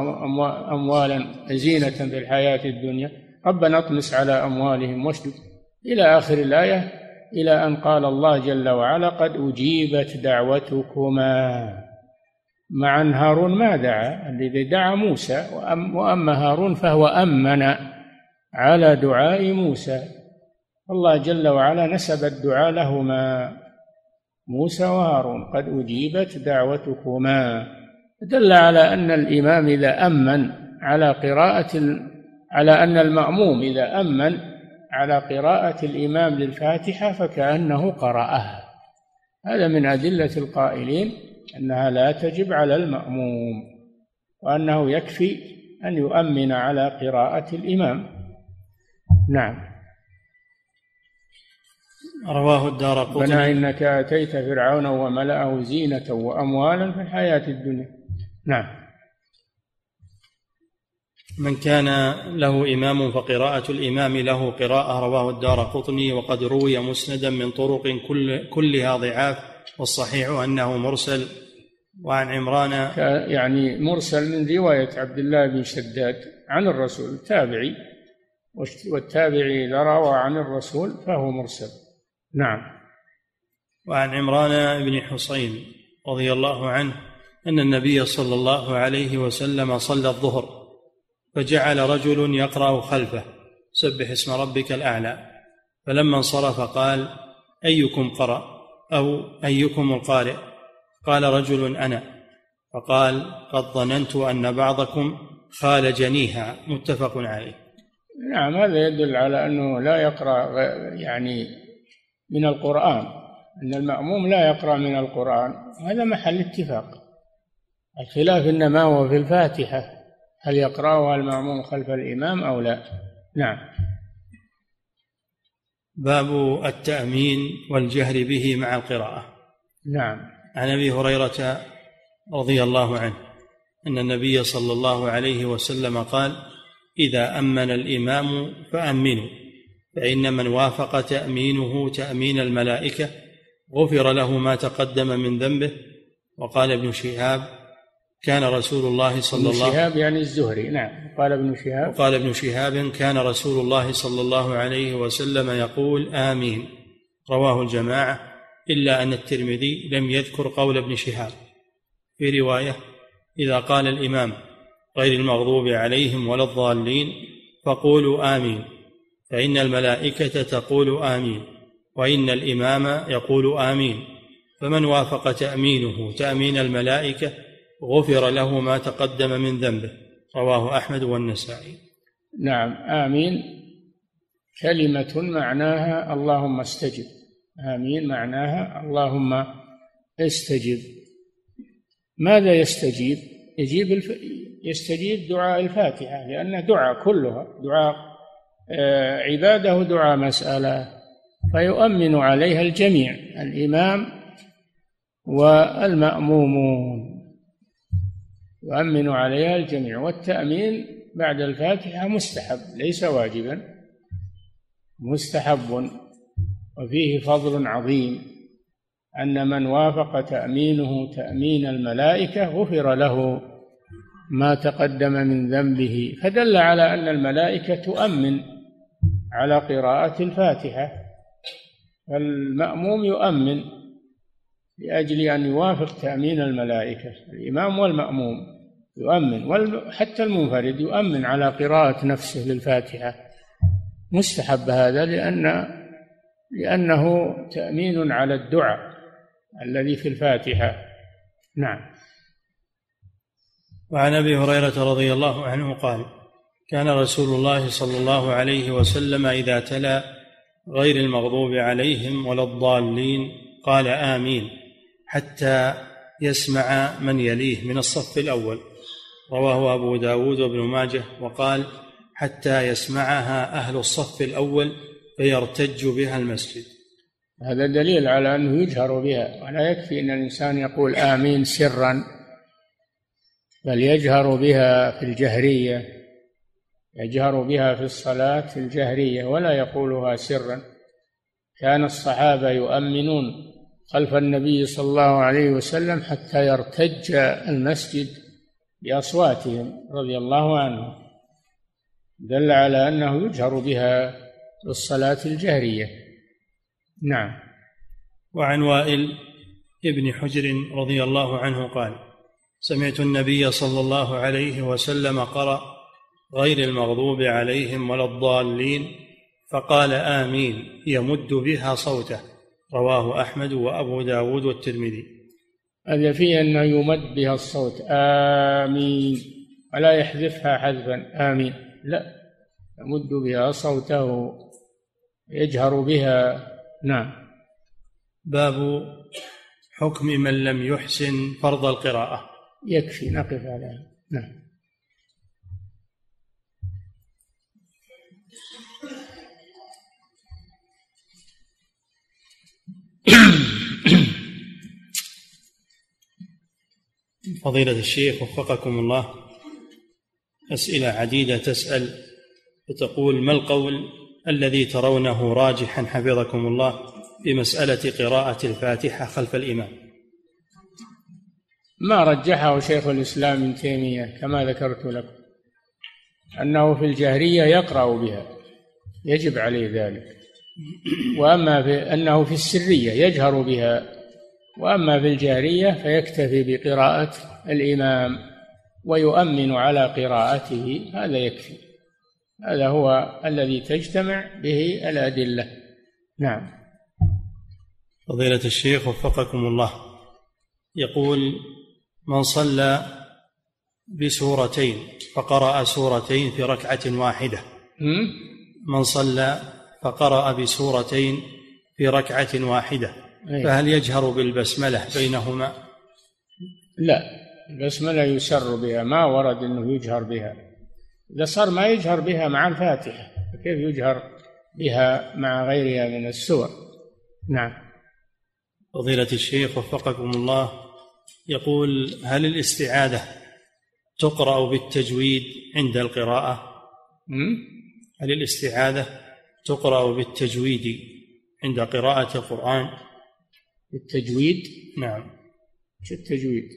أموالا زينة في الحياة الدنيا. ربنا اطمس على أموالهم واشدد. إلى آخر الآية إلى أن قال الله جل وعلا قد أجيبت دعوتكما. مع أن هارون ما دعا؟ الذي دعا موسى وأما هارون فهو أمن على دعاء موسى. الله جل وعلا نسب الدعاء لهما موسى وهارون. قد أجيبت دعوتكما. دل على أن الإمام إذا أمن على قراءة على أن المأموم إذا أمن على قراءة الإمام للفاتحة فكأنه قرأها. هذا من أدلة القائلين أنها لا تجب على المأموم وأنه يكفي أن يؤمن على قراءة الإمام. نعم. رواه الدار قطني. إنك أتيت فرعون وملأه زينة وأموالا في الحياة الدنيا. نعم. من كان له إمام فقراءة الإمام له قراءة رواه الدار قطني وقد روي مسندا من طرق كل كلها ضعاف والصحيح أنه مرسل. وعن عمران يعني مرسل من رواية عبد الله بن شداد عن الرسول التابعي والتابعي إذا روى عن الرسول فهو مرسل. نعم. وعن عمران بن حصين رضي الله عنه أن النبي صلى الله عليه وسلم صلى الظهر. فجعل رجل يقرأ خلفه. سبح اسم ربك الأعلى. فلما انصرف قال أيكم قرأ؟ أو أيكم القارئ؟ قال رجل أنا. فقال قد ظننت أن بعضكم خالجنيها متفق عليه. نعم هذا يدل على أنه لا يقرأ يعني من القرآن. أن المأموم لا يقرأ من القرآن. هذا محل اتفاق. الخلاف إنما هو في الفاتحة. هل يقرأها المأموم خلف الإمام أو لا؟ نعم. باب التأمين والجهر به مع القراءة. نعم. عن أبي هريرة رضي الله عنه أن النبي صلى الله عليه وسلم قال إذا أمن الإمام فأمنوا فإن من وافق تأمينه تأمين الملائكة غفر له ما تقدم من ذنبه. وقال ابن شهاب كان رسول الله صلى الله ابن شهاب يعني الزهري. نعم. قال ابن شهاب قال ابن شهاب كان رسول الله صلى الله عليه وسلم يقول آمين. رواه الجماعة إلا أن الترمذي لم يذكر قول ابن شهاب. في رواية إذا قال الإمام غير المغضوب عليهم ولا الضالين فقولوا آمين. فإن الملائكة تقول آمين وإن الإمام يقول آمين. فمن وافق تأمينه تأمين الملائكة غفر له ما تقدم من ذنبه. رواه أحمد والنسائي. نعم آمين. كلمة معناها اللهم استجب. آمين معناها اللهم استجب. ماذا يستجيب؟ يجيب الف... يستجيب دعاء الفاتحة لأن دعاء كلها دعاء آه، عباده دعاء مسألة فيؤمن عليها الجميع الإمام والمأمومون. يؤمن عليها الجميع والتأمين بعد الفاتحة مستحب ليس واجبا مستحب وفيه فضل عظيم أن من وافق تأمينه تأمين الملائكة غفر له ما تقدم من ذنبه فدل على أن الملائكة تؤمن على قراءة الفاتحة فالمأموم يؤمن لأجل أن يوافق تأمين الملائكة الإمام والمأموم. يؤمن حتى المنفرد يؤمن على قراءة نفسه للفاتحة. مستحب هذا لأن لأنه تأمين على الدعاء الذي في الفاتحة. نعم. وعن أبي هريرة رضي الله عنه قال كان رسول الله صلى الله عليه وسلم إذا تلا غير المغضوب عليهم ولا الضالين قال آمين حتى يسمع من يليه من الصف الأول. رواه أبو داود وابن ماجه وقال حتى يسمعها أهل الصف الأول فيرتج بها المسجد. هذا دليل على أنه يجهر بها ولا يكفي أن الإنسان يقول آمين سرا بل يجهر بها في الجهرية يجهر بها في الصلاة الجهرية ولا يقولها سرا. كان الصحابة يؤمنون خلف النبي صلى الله عليه وسلم حتى يرتج المسجد. بأصواتهم رضي الله عنهم دل على أنه يجهر بها في الصلاة الجهرية. نعم. وعن وائل ابن حجر رضي الله عنه قال سمعت النبي صلى الله عليه وسلم قرأ غير المغضوب عليهم ولا الضالين فقال آمين يمد بها صوته. رواه أحمد وأبو داود والترمذي. هذا فيه أنه يمد بها الصوت. آمين. ولا يحذفها حذفا. آمين. لا. يمد بها صوته. يجهر بها. نعم. باب حكم من لم يحسن فرض القراءة. يكفي. نقف على. نعم. فضيلة الشيخ وفقكم الله. أسئلة عديدة تسأل وتقول ما القول الذي ترونه راجحا حفظكم الله في مسألة قراءة الفاتحة خلف الإمام؟ ما رجحه شيخ الإسلام ابن تيمية كما ذكرت لكم أنه في الجهرية يقرأ بها يجب عليه ذلك. وأما في أنه في السرية يجهر بها وأما في الجهرية فيكتفي بقراءة الإمام ويؤمن على قراءته هذا يكفي. هذا هو الذي تجتمع به الأدلة. نعم. فضيلة الشيخ وفقكم الله. يقول من صلى بسورتين فقرأ سورتين في ركعة واحدة. من صلى فقرأ بسورتين في ركعة واحدة. فهل يجهر بالبسملة بينهما؟ لا البسملة يسر بها ما ورد أنه يجهر بها إذا صار ما يجهر بها مع الفاتحة فكيف يجهر بها مع غيرها من السور نعم فضيلة الشيخ وفقكم الله يقول هل الاستعاذة تقرأ بالتجويد عند القراءة؟ هل الاستعاذة تقرأ بالتجويد عند قراءة القرآن؟ بالتجويد؟ نعم. شو التجويد؟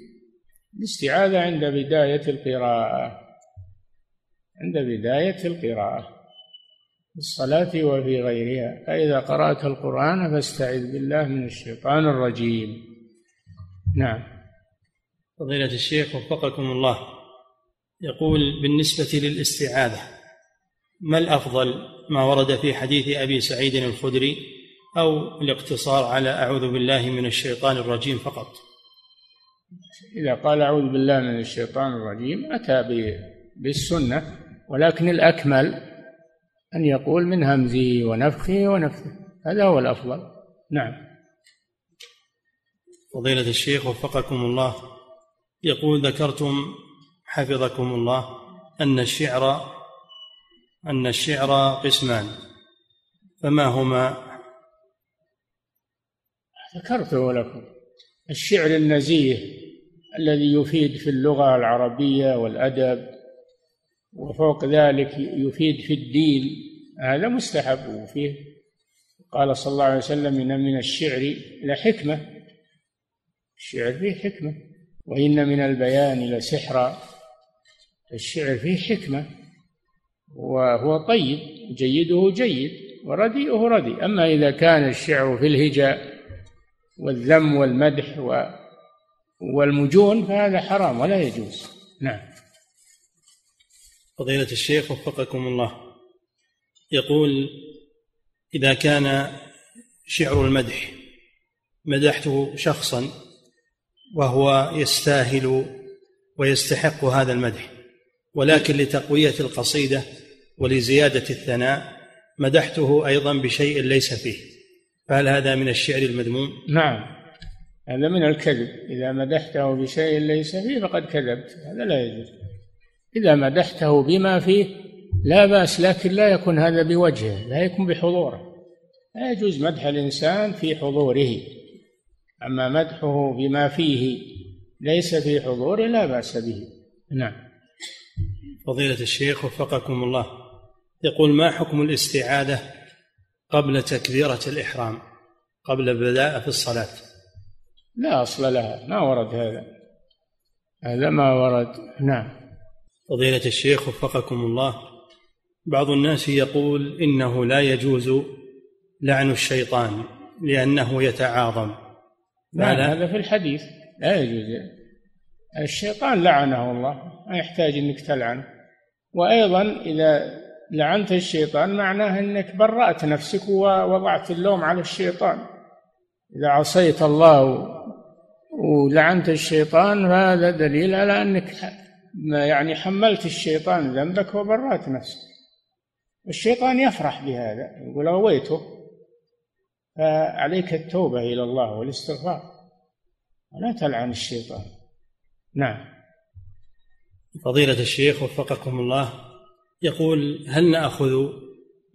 الاستعاذة عند بداية القراءة. عند بداية القراءة. في الصلاة وفي غيرها. فإذا قرأت القرآن فاستعذ بالله من الشيطان الرجيم. نعم. فضيلة الشيخ وفقكم الله. يقول بالنسبة للاستعاذة ما الأفضل؟ ما ورد في حديث أبي سعيد الخدري أو الاقتصار على أعوذ بالله من الشيطان الرجيم فقط. إذا قال أعوذ بالله من الشيطان الرجيم أتى بالسنة ولكن الأكمل أن يقول من همزه ونفخه ونفثه. هذا هو الأفضل. نعم. فضيلة الشيخ وفقكم الله يقول ذكرتم حفظكم الله أن الشعر أن الشعر قسمان فما هما؟ ذكرته لكم. الشعر النزيه الذي يفيد في اللغة العربية والأدب وفوق ذلك يفيد في الدين هذا مستحب وفيه. قال صلى الله عليه وسلم إن من الشعر لحكمة الشعر فيه حكمة. وإن من البيان لسحرا الشعر فيه حكمة. وهو طيب جيده جيد ورديئه رديء. أما إذا كان الشعر في الهجاء والذم والمدح والمجون فهذا حرام ولا يجوز. نعم. فضيلة الشيخ وفقكم الله. يقول إذا كان شعر المدح مدحته شخصا وهو يستاهل ويستحق هذا المدح ولكن لتقوية القصيدة ولزيادة الثناء مدحته أيضا بشيء ليس فيه. فهل هذا من الشعر المذموم؟ نعم. هذا من الكذب. إذا مدحته بشيء ليس فيه فقد كذبت. هذا لا يجوز. إذا مدحته بما فيه لا بأس لكن لا يكون هذا بوجهه لا يكون بحضوره. لا يجوز مدح الإنسان في حضوره. أما مدحه بما فيه ليس في حضوره لا بأس به. نعم. فضيلة الشيخ وفقكم الله. يقول ما حكم الاستعاذة قبل تكبيرة الإحرام قبل البداء في الصلاة. لا أصل لها ما ورد هذا. هذا ما ورد نعم. فضيلة الشيخ وفقكم الله بعض الناس يقول إنه لا يجوز لعن الشيطان لأنه يتعاظم. نعم هذا في الحديث. لا يجوز. الشيطان لعنه الله ما يحتاج إنك تلعنه وأيضا إذا لعنت الشيطان معناه إنك برأت نفسك ووضعت اللوم على الشيطان. إذا عصيت الله ولعنت الشيطان فهذا دليل على أنك يعني حملت الشيطان ذنبك وبرأت نفسك. الشيطان يفرح بهذا يقول أغويته. فعليك التوبة إلى الله والاستغفار. ولا تلعن الشيطان. نعم. فضيلة الشيخ وفقكم الله. يقول هل نأخذ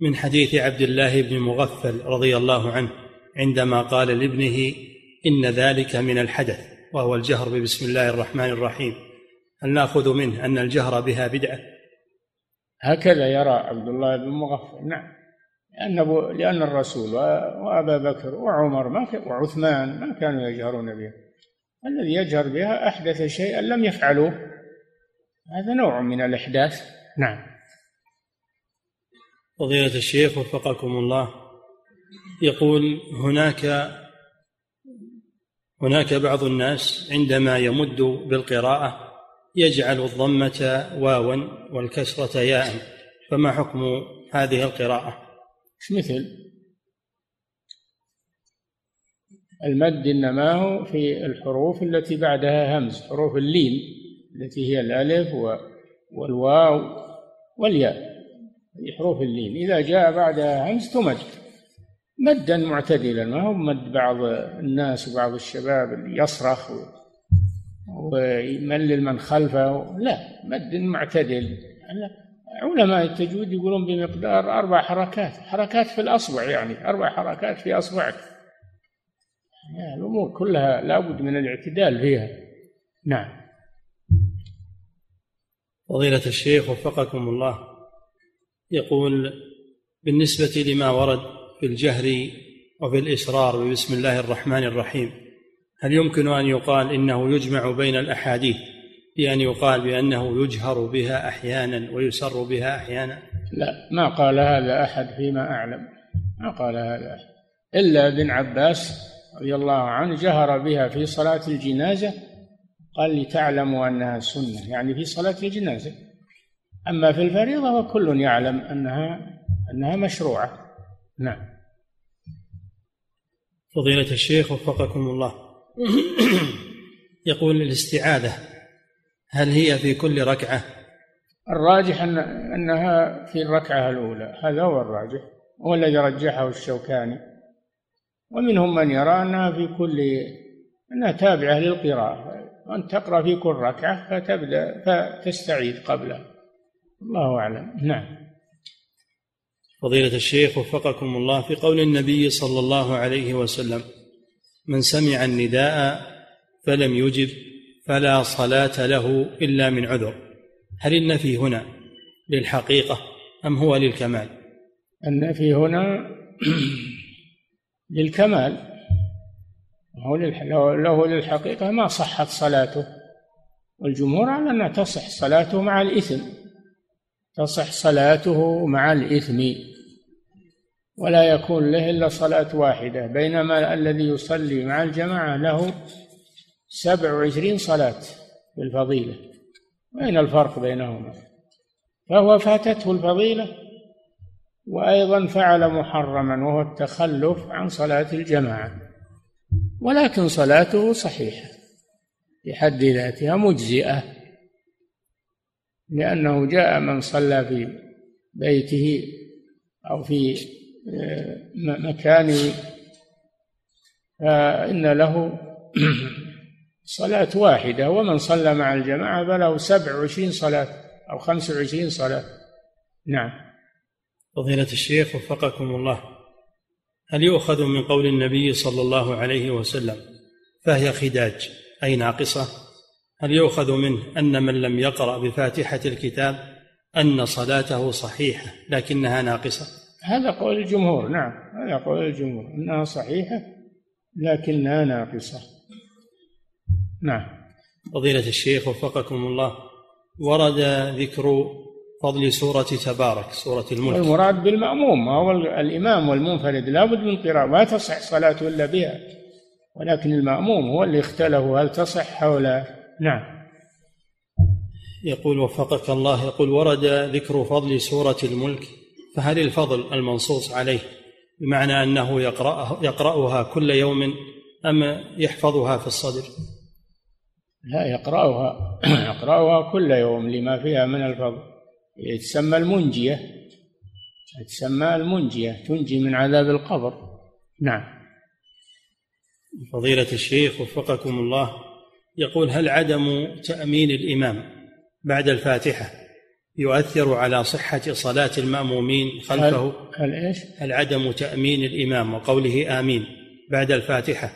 من حديث عبد الله بن مغفل رضي الله عنه عندما قال لابنه إن ذلك من الحدث وهو الجهر ببسم الله الرحمن الرحيم؟ هل نأخذ منه أن الجهر بها بدعة؟ هكذا يرى عبد الله بن مغفل نعم. لأن لأن الرسول وأبا بكر وعمر ما وعثمان ما كانوا يجهرون بها. الذي يجهر بها أحدث شيئا لم يفعلوه. هذا نوع من الإحداث. نعم. فضيلة الشيخ وفقكم الله يقول هناك هناك بعض الناس عندما يمد بالقراءة يجعل الضمة واوا والكسرة ياء فما حكم هذه القراءة؟ مثل؟ المد إنما هو في الحروف التي بعدها همز حروف اللين التي هي الألف والواو والياء في حروف اللين. إذا جاء بعدها همز تمد. مدا معتدلا. ما هو مد بعض الناس وبعض الشباب اللي يصرخ ويملل من خلفه. لا مد معتدل. علماء التجويد يقولون بمقدار أربع حركات. حركات في الأصبع يعني. أربع حركات في أصبعك. يعني الأمور كلها لابد من الاعتدال فيها. نعم. فضيلة الشيخ وفقكم الله. يقول بالنسبة لما ورد في الجهر وفي الإسرار بسم الله الرحمن الرحيم هل يمكن أن يقال إنه يجمع بين الأحاديث بأن يقال بأنه يجهر بها أحيانا ويسر بها أحيانا؟ لا ما قال هذا أحد فيما أعلم. ما قال هذا أحد. إلا ابن عباس رضي الله عنه جهر بها في صلاة الجنازة قال لتعلموا أنها سنة يعني في صلاة الجنازة. أما في الفريضة فكل يعلم أنها أنها مشروعة. نعم. فضيلة الشيخ وفقكم الله. يقول الاستعاذة هل هي في كل ركعة؟ الراجح أن أنها في الركعة الأولى. هذا هو الراجح هو الذي رجحه الشوكاني. ومنهم من يرى أنها في كل أنها تابعة للقراءة. وأن تقرأ في كل ركعة فتبدأ فتستعيذ قبلها. الله أعلم. نعم. فضيلة الشيخ وفقكم الله في قول النبي صلى الله عليه وسلم من سمع النداء فلم يجب فلا صلاة له إلا من عذر. هل النفي هنا للحقيقة أم هو للكمال؟ النفي هنا للكمال. هو له للحقيقة ما صحت صلاته. والجمهور على أنها تصح صلاته مع الإثم. تصح صلاته مع الإثم ولا يكون له إلا صلاة واحدة بينما الذي يصلي مع الجماعة له سبع وعشرين صلاة بالفضيلة أين الفرق بينهما؟ فهو فاتته الفضيلة وأيضا فعل محرما وهو التخلف عن صلاة الجماعة. ولكن صلاته صحيحة بحد ذاتها مجزئة. لأنه جاء من صلى في بيته أو في آه، مكان فإن له صلاة واحدة ومن صلى مع الجماعة فله سبع وعشرين صلاة أو خمس وعشرين صلاة. نعم. فضيلة الشيخ وفقكم الله. هل يؤخذ من قول النبي صلى الله عليه وسلم فهي خداج أي ناقصة؟ هل يؤخذ منه أن من لم يقرأ بفاتحة الكتاب أن صلاته صحيحة لكنها ناقصة؟ هذا قول الجمهور نعم هذا قول الجمهور أنها صحيحة لكنها ناقصة. نعم. فضيلة الشيخ وفقكم الله ورد ذكر فضل سورة تبارك سورة الملك. المراد بالمأموم هو الإمام والمنفرد لابد من قراءة ما تصح صلاته إلا بها ولكن المأموم هو اللي اختلفوا هل تصح أو لا؟ نعم. يقول وفقك الله يقول ورد ذكر فضل سورة الملك فهل الفضل المنصوص عليه؟ بمعنى أنه يقرأ يقرأها كل يوم أم يحفظها في الصدر؟ لا يقرأها يقرأها كل يوم لما فيها من الفضل. تسمى المنجية. تسمى المنجية تنجي من عذاب القبر. نعم. فضيلة الشيخ وفقكم الله يقول هل عدم تأمين الإمام بعد الفاتحة يؤثر على صحة صلاة المأمومين خلفه؟ هل, هل إيش؟ هل عدم تأمين الإمام وقوله آمين بعد الفاتحة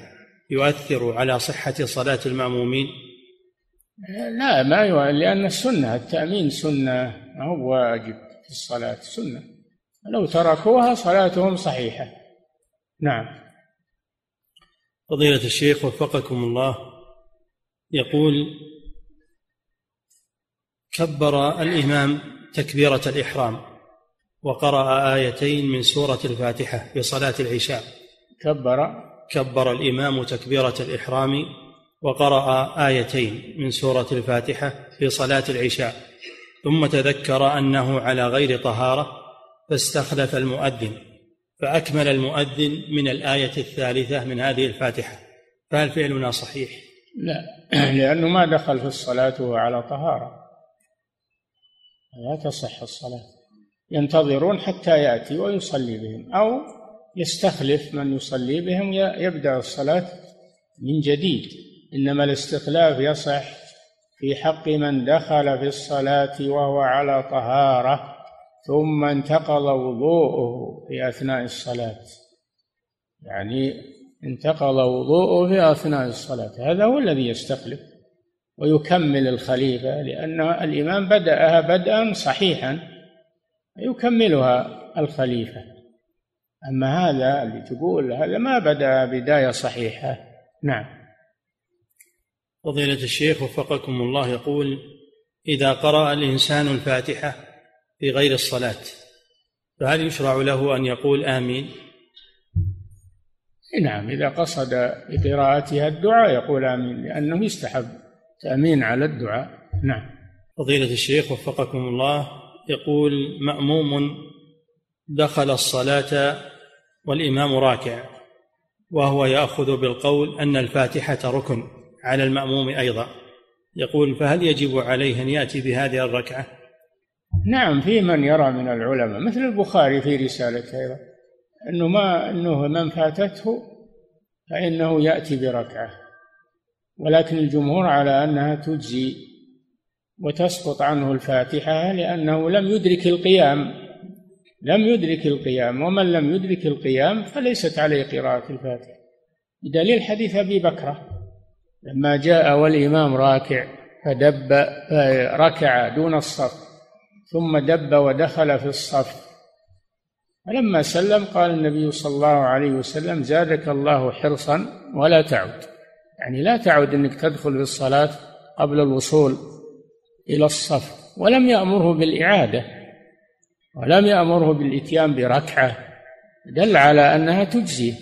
يؤثر على صحة صلاة المأمومين؟ لا ما يؤثر لأن السنة التأمين سنة ما هو واجب في الصلاة سنة. لو تركوها صلاتهم صحيحة. نعم. فضيلة الشيخ وفقكم الله. يقول كبر الإمام تكبيرة الإحرام وقرأ آيتين من سورة الفاتحة في صلاة العشاء. كبر. كبر الإمام تكبيرة الإحرام وقرأ آيتين من سورة الفاتحة في صلاة العشاء. ثم تذكر أنه على غير طهارة فاستخلف المؤذن فأكمل المؤذن من الآية الثالثة من هذه الفاتحة. فهل فعلنا صحيح؟ لا. لأنه ما دخل في الصلاة وهو على طهارة. لا تصح الصلاة. ينتظرون حتى يأتي ويصلي بهم أو يستخلف من يصلي بهم يبدأ الصلاة من جديد. إنما الاستخلاف يصح في حق من دخل في الصلاة وهو على طهارة ثم انتقض وضوءه في أثناء الصلاة. يعني انتقض وضوءه في أثناء الصلاة. هذا هو الذي يستخلف ويكمل الخليفة لأن الإمام بدأها بدءا صحيحا يكملها الخليفة. أما هذا اللي تقول هذا ما بدأ بداية صحيحة. نعم. فضيلة الشيخ وفقكم الله يقول إذا قرأ الإنسان الفاتحة في غير الصلاة فهل يشرع له أن يقول آمين؟ نعم إذا قصد بقراءتها الدعاء يقول آمين لأنه يستحب تأمين على الدعاء. نعم. فضيلة الشيخ وفقكم الله يقول مأموم دخل الصلاة والإمام راكع وهو يأخذ بالقول أن الفاتحة ركن على المأموم أيضا. يقول فهل يجب عليه أن يأتي بهذه الركعة؟ نعم في من يرى من العلماء مثل البخاري في رسالته أيضا. أنه ما أنه من فاتته فإنه يأتي بركعة. ولكن الجمهور على أنها تجزي وتسقط عنه الفاتحة لأنه لم يدرك القيام لم يدرك القيام. ومن لم يدرك القيام فليست عليه قراءة الفاتحة. بدليل حديث أبي بكرة لما جاء والإمام راكع فدب ركع دون الصف ثم دب ودخل في الصف. فلما سلم قال النبي صلى الله عليه وسلم زادك الله حرصا ولا تعد. يعني لا تعد إنك تدخل في الصلاة قبل الوصول إلى الصف ولم يأمره بالإعادة ولم يأمره بالإتيان بركعة. دل على أنها تجزي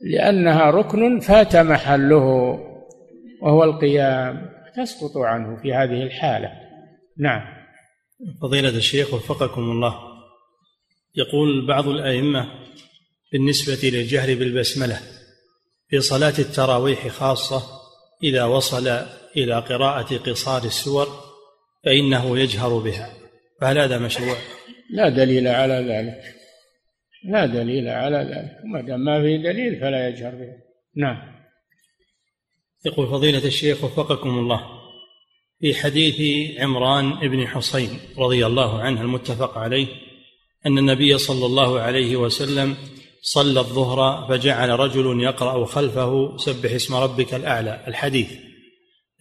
لأنها ركن فات محله وهو القيام. تسقط عنه في هذه الحالة. نعم. فضيلة الشيخ وفقكم الله. يقول بعض الأئمة بالنسبة للجهر بالبسملة في صلاة التراويح خاصة إذا وصل إلى قراءة قصار السور فإنه يجهر بها. فهل هذا مشروع؟ لا دليل على ذلك. لا دليل على ذلك. ما دام ما في دليل فلا يجهر بها نعم. يقول فضيلة الشيخ وفقكم الله في حديث عمران بن حصين رضي الله عنه المتفق عليه أن النبي صلى الله عليه وسلم صلى الظهر فجعل رجل يقرأ خلفه سبح اسم ربك الأعلى الحديث.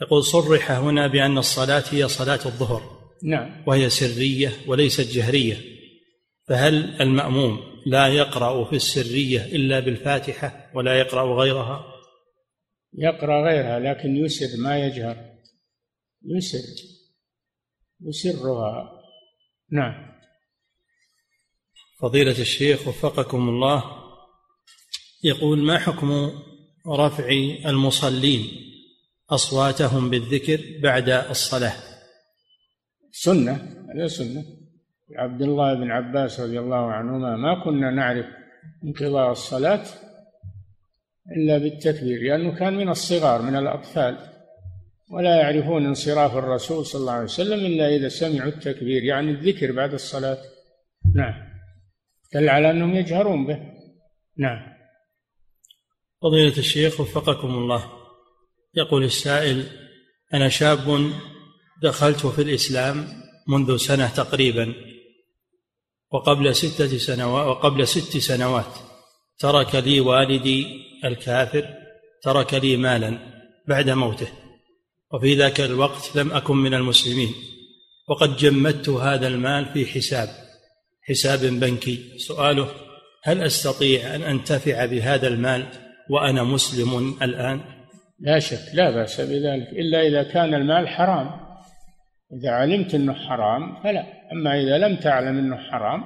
يقول صرح هنا بأن الصلاة هي صلاة الظهر. نعم. وهي سرية وليست جهرية. فهل المأموم لا يقرأ في السرية إلا بالفاتحة ولا يقرأ غيرها؟ يقرأ غيرها لكن يسر ما يجهر. يسر. يسرها. نعم. فضيلة الشيخ وفقكم الله يقول ما حكم رفع المصلين أصواتهم بالذكر بعد الصلاة؟ سنة هذا سنة. عبد الله بن عباس رضي الله عنهما ما كنا نعرف انقضاء الصلاة إلا بالتكبير لأنه كان من الصغار من الأطفال ولا يعرفون انصراف الرسول صلى الله عليه وسلم إلا إذا سمعوا التكبير يعني الذكر بعد الصلاة. نعم. دل على أنهم يجهرون به. نعم. فضيلة الشيخ وفقكم الله. يقول السائل أنا شاب دخلت في الإسلام منذ سنة تقريبا وقبل ستة سنوات وقبل ست سنوات. ترك لي والدي الكافر ترك لي مالا بعد موته. وفي ذاك الوقت لم أكن من المسلمين. وقد جمدت هذا المال في حساب. حساب بنكي. سؤاله هل أستطيع أن أنتفع بهذا المال وأنا مسلم الآن؟ لا شك لا بأس بذلك إلا إذا كان المال حرام. إذا علمت إنه حرام فلا أما إذا لم تعلم إنه حرام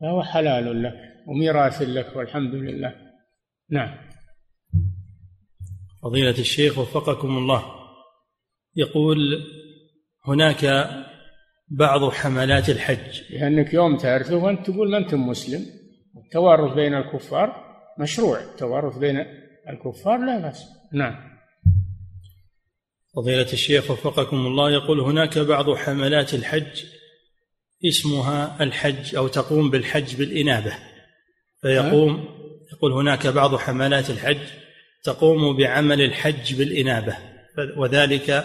فهو حلال لك وميراث لك والحمد لله. نعم. فضيلة الشيخ وفقكم الله. يقول هناك بعض حملات الحج. لأنك يوم تعرفه وأنت تقول ما أنت مسلم. التوارث بين الكفار مشروع. التوارث بين الكفار لا بأس. نعم. فضيلة الشيخ وفقكم الله يقول هناك بعض حملات الحج اسمها الحج أو تقوم بالحج بالإنابة. فيقوم يقول هناك بعض حملات الحج تقوم بعمل الحج بالإنابة. وذلك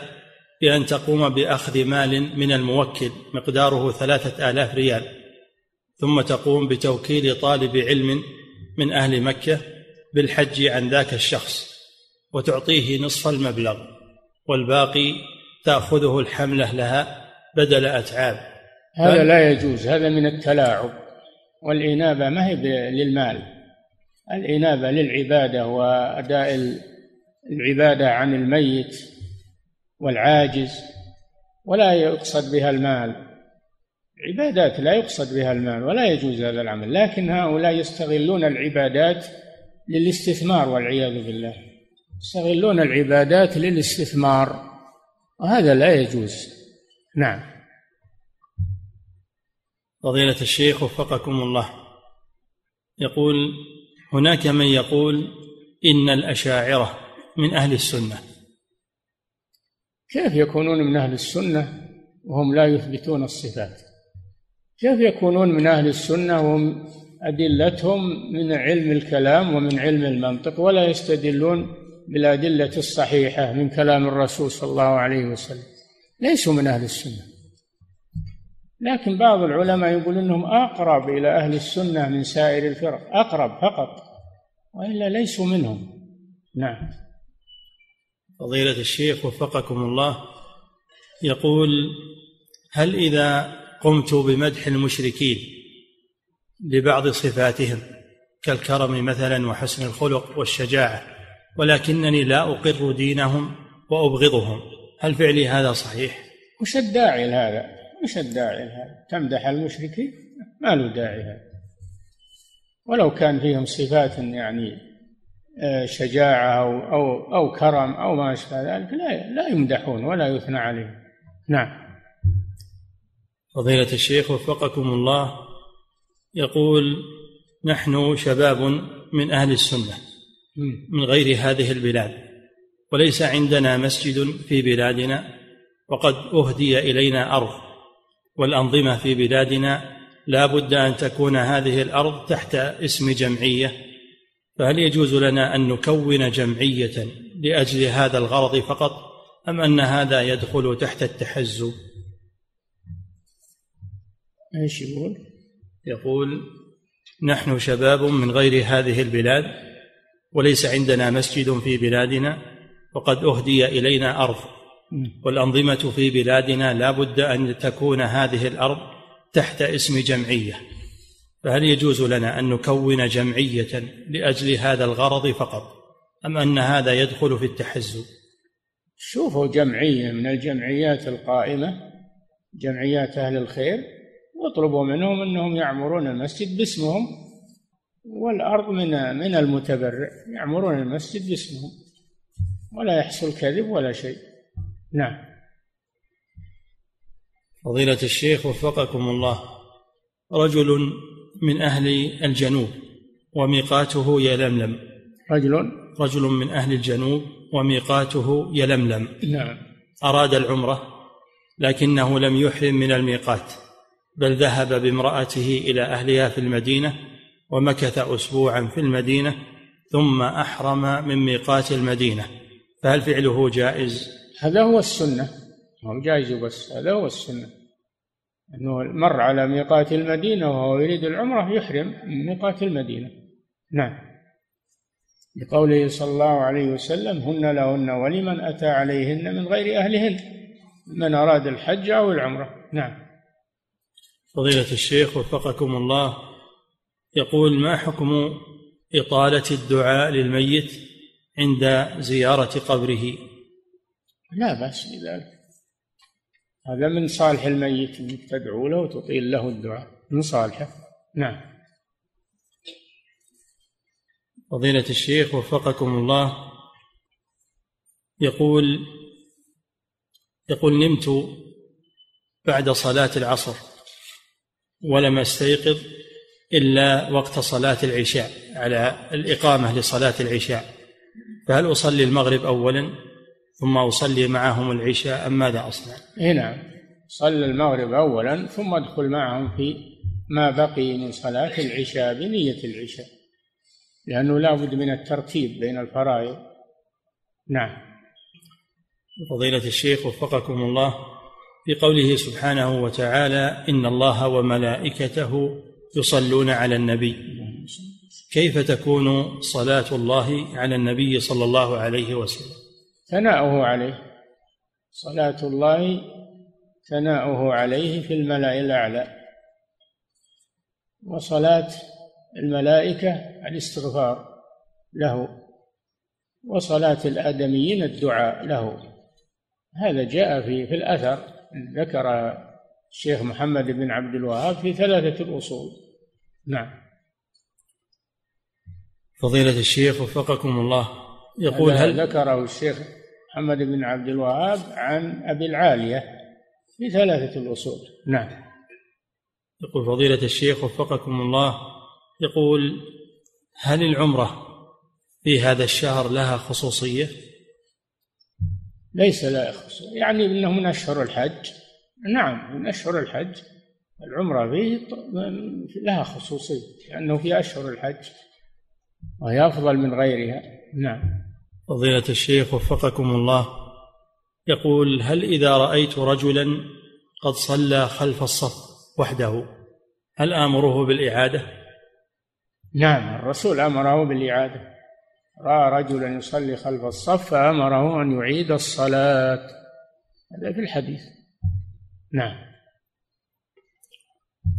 بأن تقوم بأخذ مال من الموكل مقداره ثلاثة آلاف ريال. ثم تقوم بتوكيل طالب علم من أهل مكة بالحج عن ذاك الشخص وتعطيه نصف المبلغ والباقي تأخذه الحملة لها بدل أتعاب. هذا لا يجوز هذا من التلاعب والإنابة ما هي للمال. الإنابة للعبادة وأداء العبادة عن الميت والعاجز ولا يقصد بها المال. عبادات لا يقصد بها المال ولا يجوز هذا العمل لكن هؤلاء يستغلون العبادات للاستثمار والعياذ بالله. يستغلون العبادات للاستثمار وهذا لا يجوز. نعم. فضيلة الشيخ وفقكم الله. يقول هناك من يقول إن الأشاعرة من أهل السنة. كيف يكونون من أهل السنة وهم لا يثبتون الصفات؟ كيف يكونون من أهل السنة وهم أدلتهم من علم الكلام ومن علم المنطق ولا يستدلون بالأدلة الصحيحة من كلام الرسول صلى الله عليه وسلم؟ ليسوا من أهل السنة. لكن بعض العلماء يقول إنهم أقرب إلى أهل السنة من سائر الفرق. أقرب فقط وإلا ليسوا منهم. نعم. فضيلة الشيخ وفقكم الله يقول هل إذا قمت بمدح المشركين لبعض صفاتهم كالكرم مثلا وحسن الخلق والشجاعة ولكنني لا أقر دينهم وأبغضهم هل فعلي هذا صحيح؟ وش الداعي لهذا؟ وش الداعي لهذا؟ تمدح المشركين؟ ما له داعي هذا ولو كان فيهم صفات يعني شجاعة أو أو أو كرم أو ما أشبه ذلك لا لا يمدحون ولا يثنى عليهم. نعم. فضيلة الشيخ وفقكم الله يقول نحن شباب من أهل السنة من غير هذه البلاد وليس عندنا مسجد في بلادنا وقد أهدي إلينا أرض والأنظمة في بلادنا لا بد أن تكون هذه الأرض تحت اسم جمعية. فهل يجوز لنا أن نكون جمعية لأجل هذا الغرض فقط أم أن هذا يدخل تحت التحزب؟ إيش يقول؟ يقول نحن شباب من غير هذه البلاد وليس عندنا مسجد في بلادنا وقد أهدي إلينا أرض. والأنظمة في بلادنا لا بد أن تكون هذه الأرض تحت اسم جمعية. فهل يجوز لنا أن نكون جمعية لأجل هذا الغرض فقط؟ أم أن هذا يدخل في التحزب؟ شوفوا جمعية من الجمعيات القائمة جمعيات أهل الخير واطلبوا منهم أنهم يعمرون المسجد باسمهم والأرض من من المتبرع يعمرون المسجد باسمهم. ولا يحصل كذب ولا شيء. نعم. فضيلة الشيخ وفقكم الله رجل من أهل الجنوب وميقاته يلملم. رجل؟ رجل من أهل الجنوب وميقاته يلملم. نعم. أراد العمرة لكنه لم يحرم من الميقات بل ذهب بامرأته إلى أهلها في المدينة ومكث أسبوعا في المدينة ثم أحرم من ميقات المدينة. فهل فعله جائز؟ هذا هو السنة. هو جائز بس. هذا هو السنة. أنه مر على ميقات المدينة وهو يريد العمرة يحرم من ميقات المدينة. نعم. لقوله صلى الله عليه وسلم هن لهن ولمن أتى عليهن من غير أهلهن من أراد الحج أو العمرة. نعم. فضيلة الشيخ وفقكم الله يقول ما حكم إطالة الدعاء للميت عند زيارة قبره؟ لا بأس بذلك. هذا من صالح الميت انك تدعو له وتطيل له الدعاء. من صالحه. نعم. فضيلة الشيخ وفقكم الله. يقول يقول نمت بعد صلاة العصر ولم أستيقظ إلا وقت صلاة العشاء على الإقامة لصلاة العشاء. فهل أصلي المغرب أولا؟ ثم أصلي معهم العشاء. أم ماذا أصنع؟ إيه نعم. صلى المغرب أولا ثم ادخل معهم في ما بقي من صلاة العشاء بنية العشاء لأنه لا بد من الترتيب بين الفرائض. نعم. فضيلة الشيخ وفقكم الله في قوله سبحانه وتعالى إن الله وملائكته يصلون على النبي. كيف تكون صلاة الله على النبي صلى الله عليه وسلم؟ ثناؤه عليه. صلاة الله ثناؤه عليه في الملأ الأعلى. وصلاة الملائكة الاستغفار له. وصلاة الآدميين الدعاء له. هذا جاء في في الأثر. ذكر الشيخ محمد بن عبد الوهاب في ثلاثة الأصول. نعم. فضيلة الشيخ وفقكم الله. يقول هل ذكره الشيخ محمد بن عبد الوهاب عن أبي العالية في ثلاثة الأصول. نعم. يقول فضيلة الشيخ وفقكم الله يقول هل العمرة في هذا الشهر لها خصوصية؟ ليس لها خصوصية يعني انه من اشهر الحج. نعم من اشهر الحج. العمرة فيه لها خصوصية لأنه في أشهر الحج وهي أفضل من غيرها. نعم. فضيلة الشيخ وفقكم الله. يقول هل إذا رأيت رجلا قد صلى خلف الصف وحده هل آمره بالإعادة؟ نعم الرسول أمره بالإعادة. رأى رجلا يصلي خلف الصف فأمره أن يعيد الصلاة. هذا في الحديث. نعم.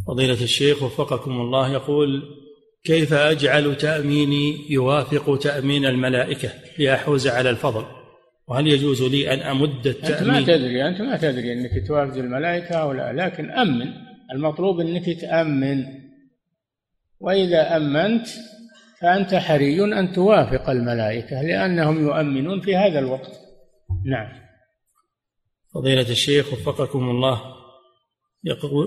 فضيلة الشيخ وفقكم الله يقول كيف أجعل تأميني يوافق تأمين الملائكة لأحوز على الفضل؟ وهل يجوز لي أن أمد التأمين أنت ما تدري أنت ما تدري أنك توافق الملائكة أو لا لكن أمن. المطلوب أنك تأمن. وإذا أمنت فأنت حري أن توافق الملائكة لأنهم يؤمنون في هذا الوقت. نعم. فضيلة الشيخ وفقكم الله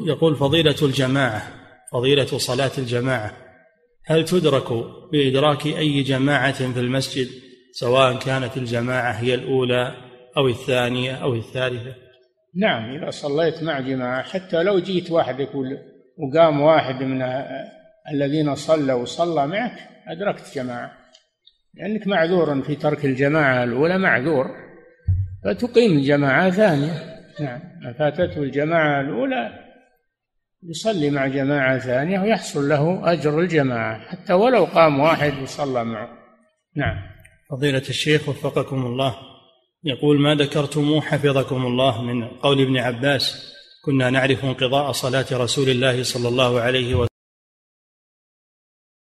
يقول فضيلة الجماعة فضيلة صلاة الجماعة هل تدرك بإدراك أي جماعة في المسجد سواء كانت الجماعة هي الأولى أو الثانية أو الثالثة؟ نعم إذا صليت مع جماعة حتى لو جيت وحدك وقام واحد من الذين صلوا وصلى معك أدركت جماعة. لأنك معذور في ترك الجماعة الأولى معذور. فتقيم الجماعة ثانية نعم فاتته الجماعة الأولى يصلي مع جماعة ثانية ويحصل له أجر الجماعة حتى ولو قام واحد وصلى معه. نعم. فضيلة الشيخ وفقكم الله. يقول ما ذكرتم حفظكم الله من قول ابن عباس كنا نعرف انقضاء صلاة رسول الله صلى الله عليه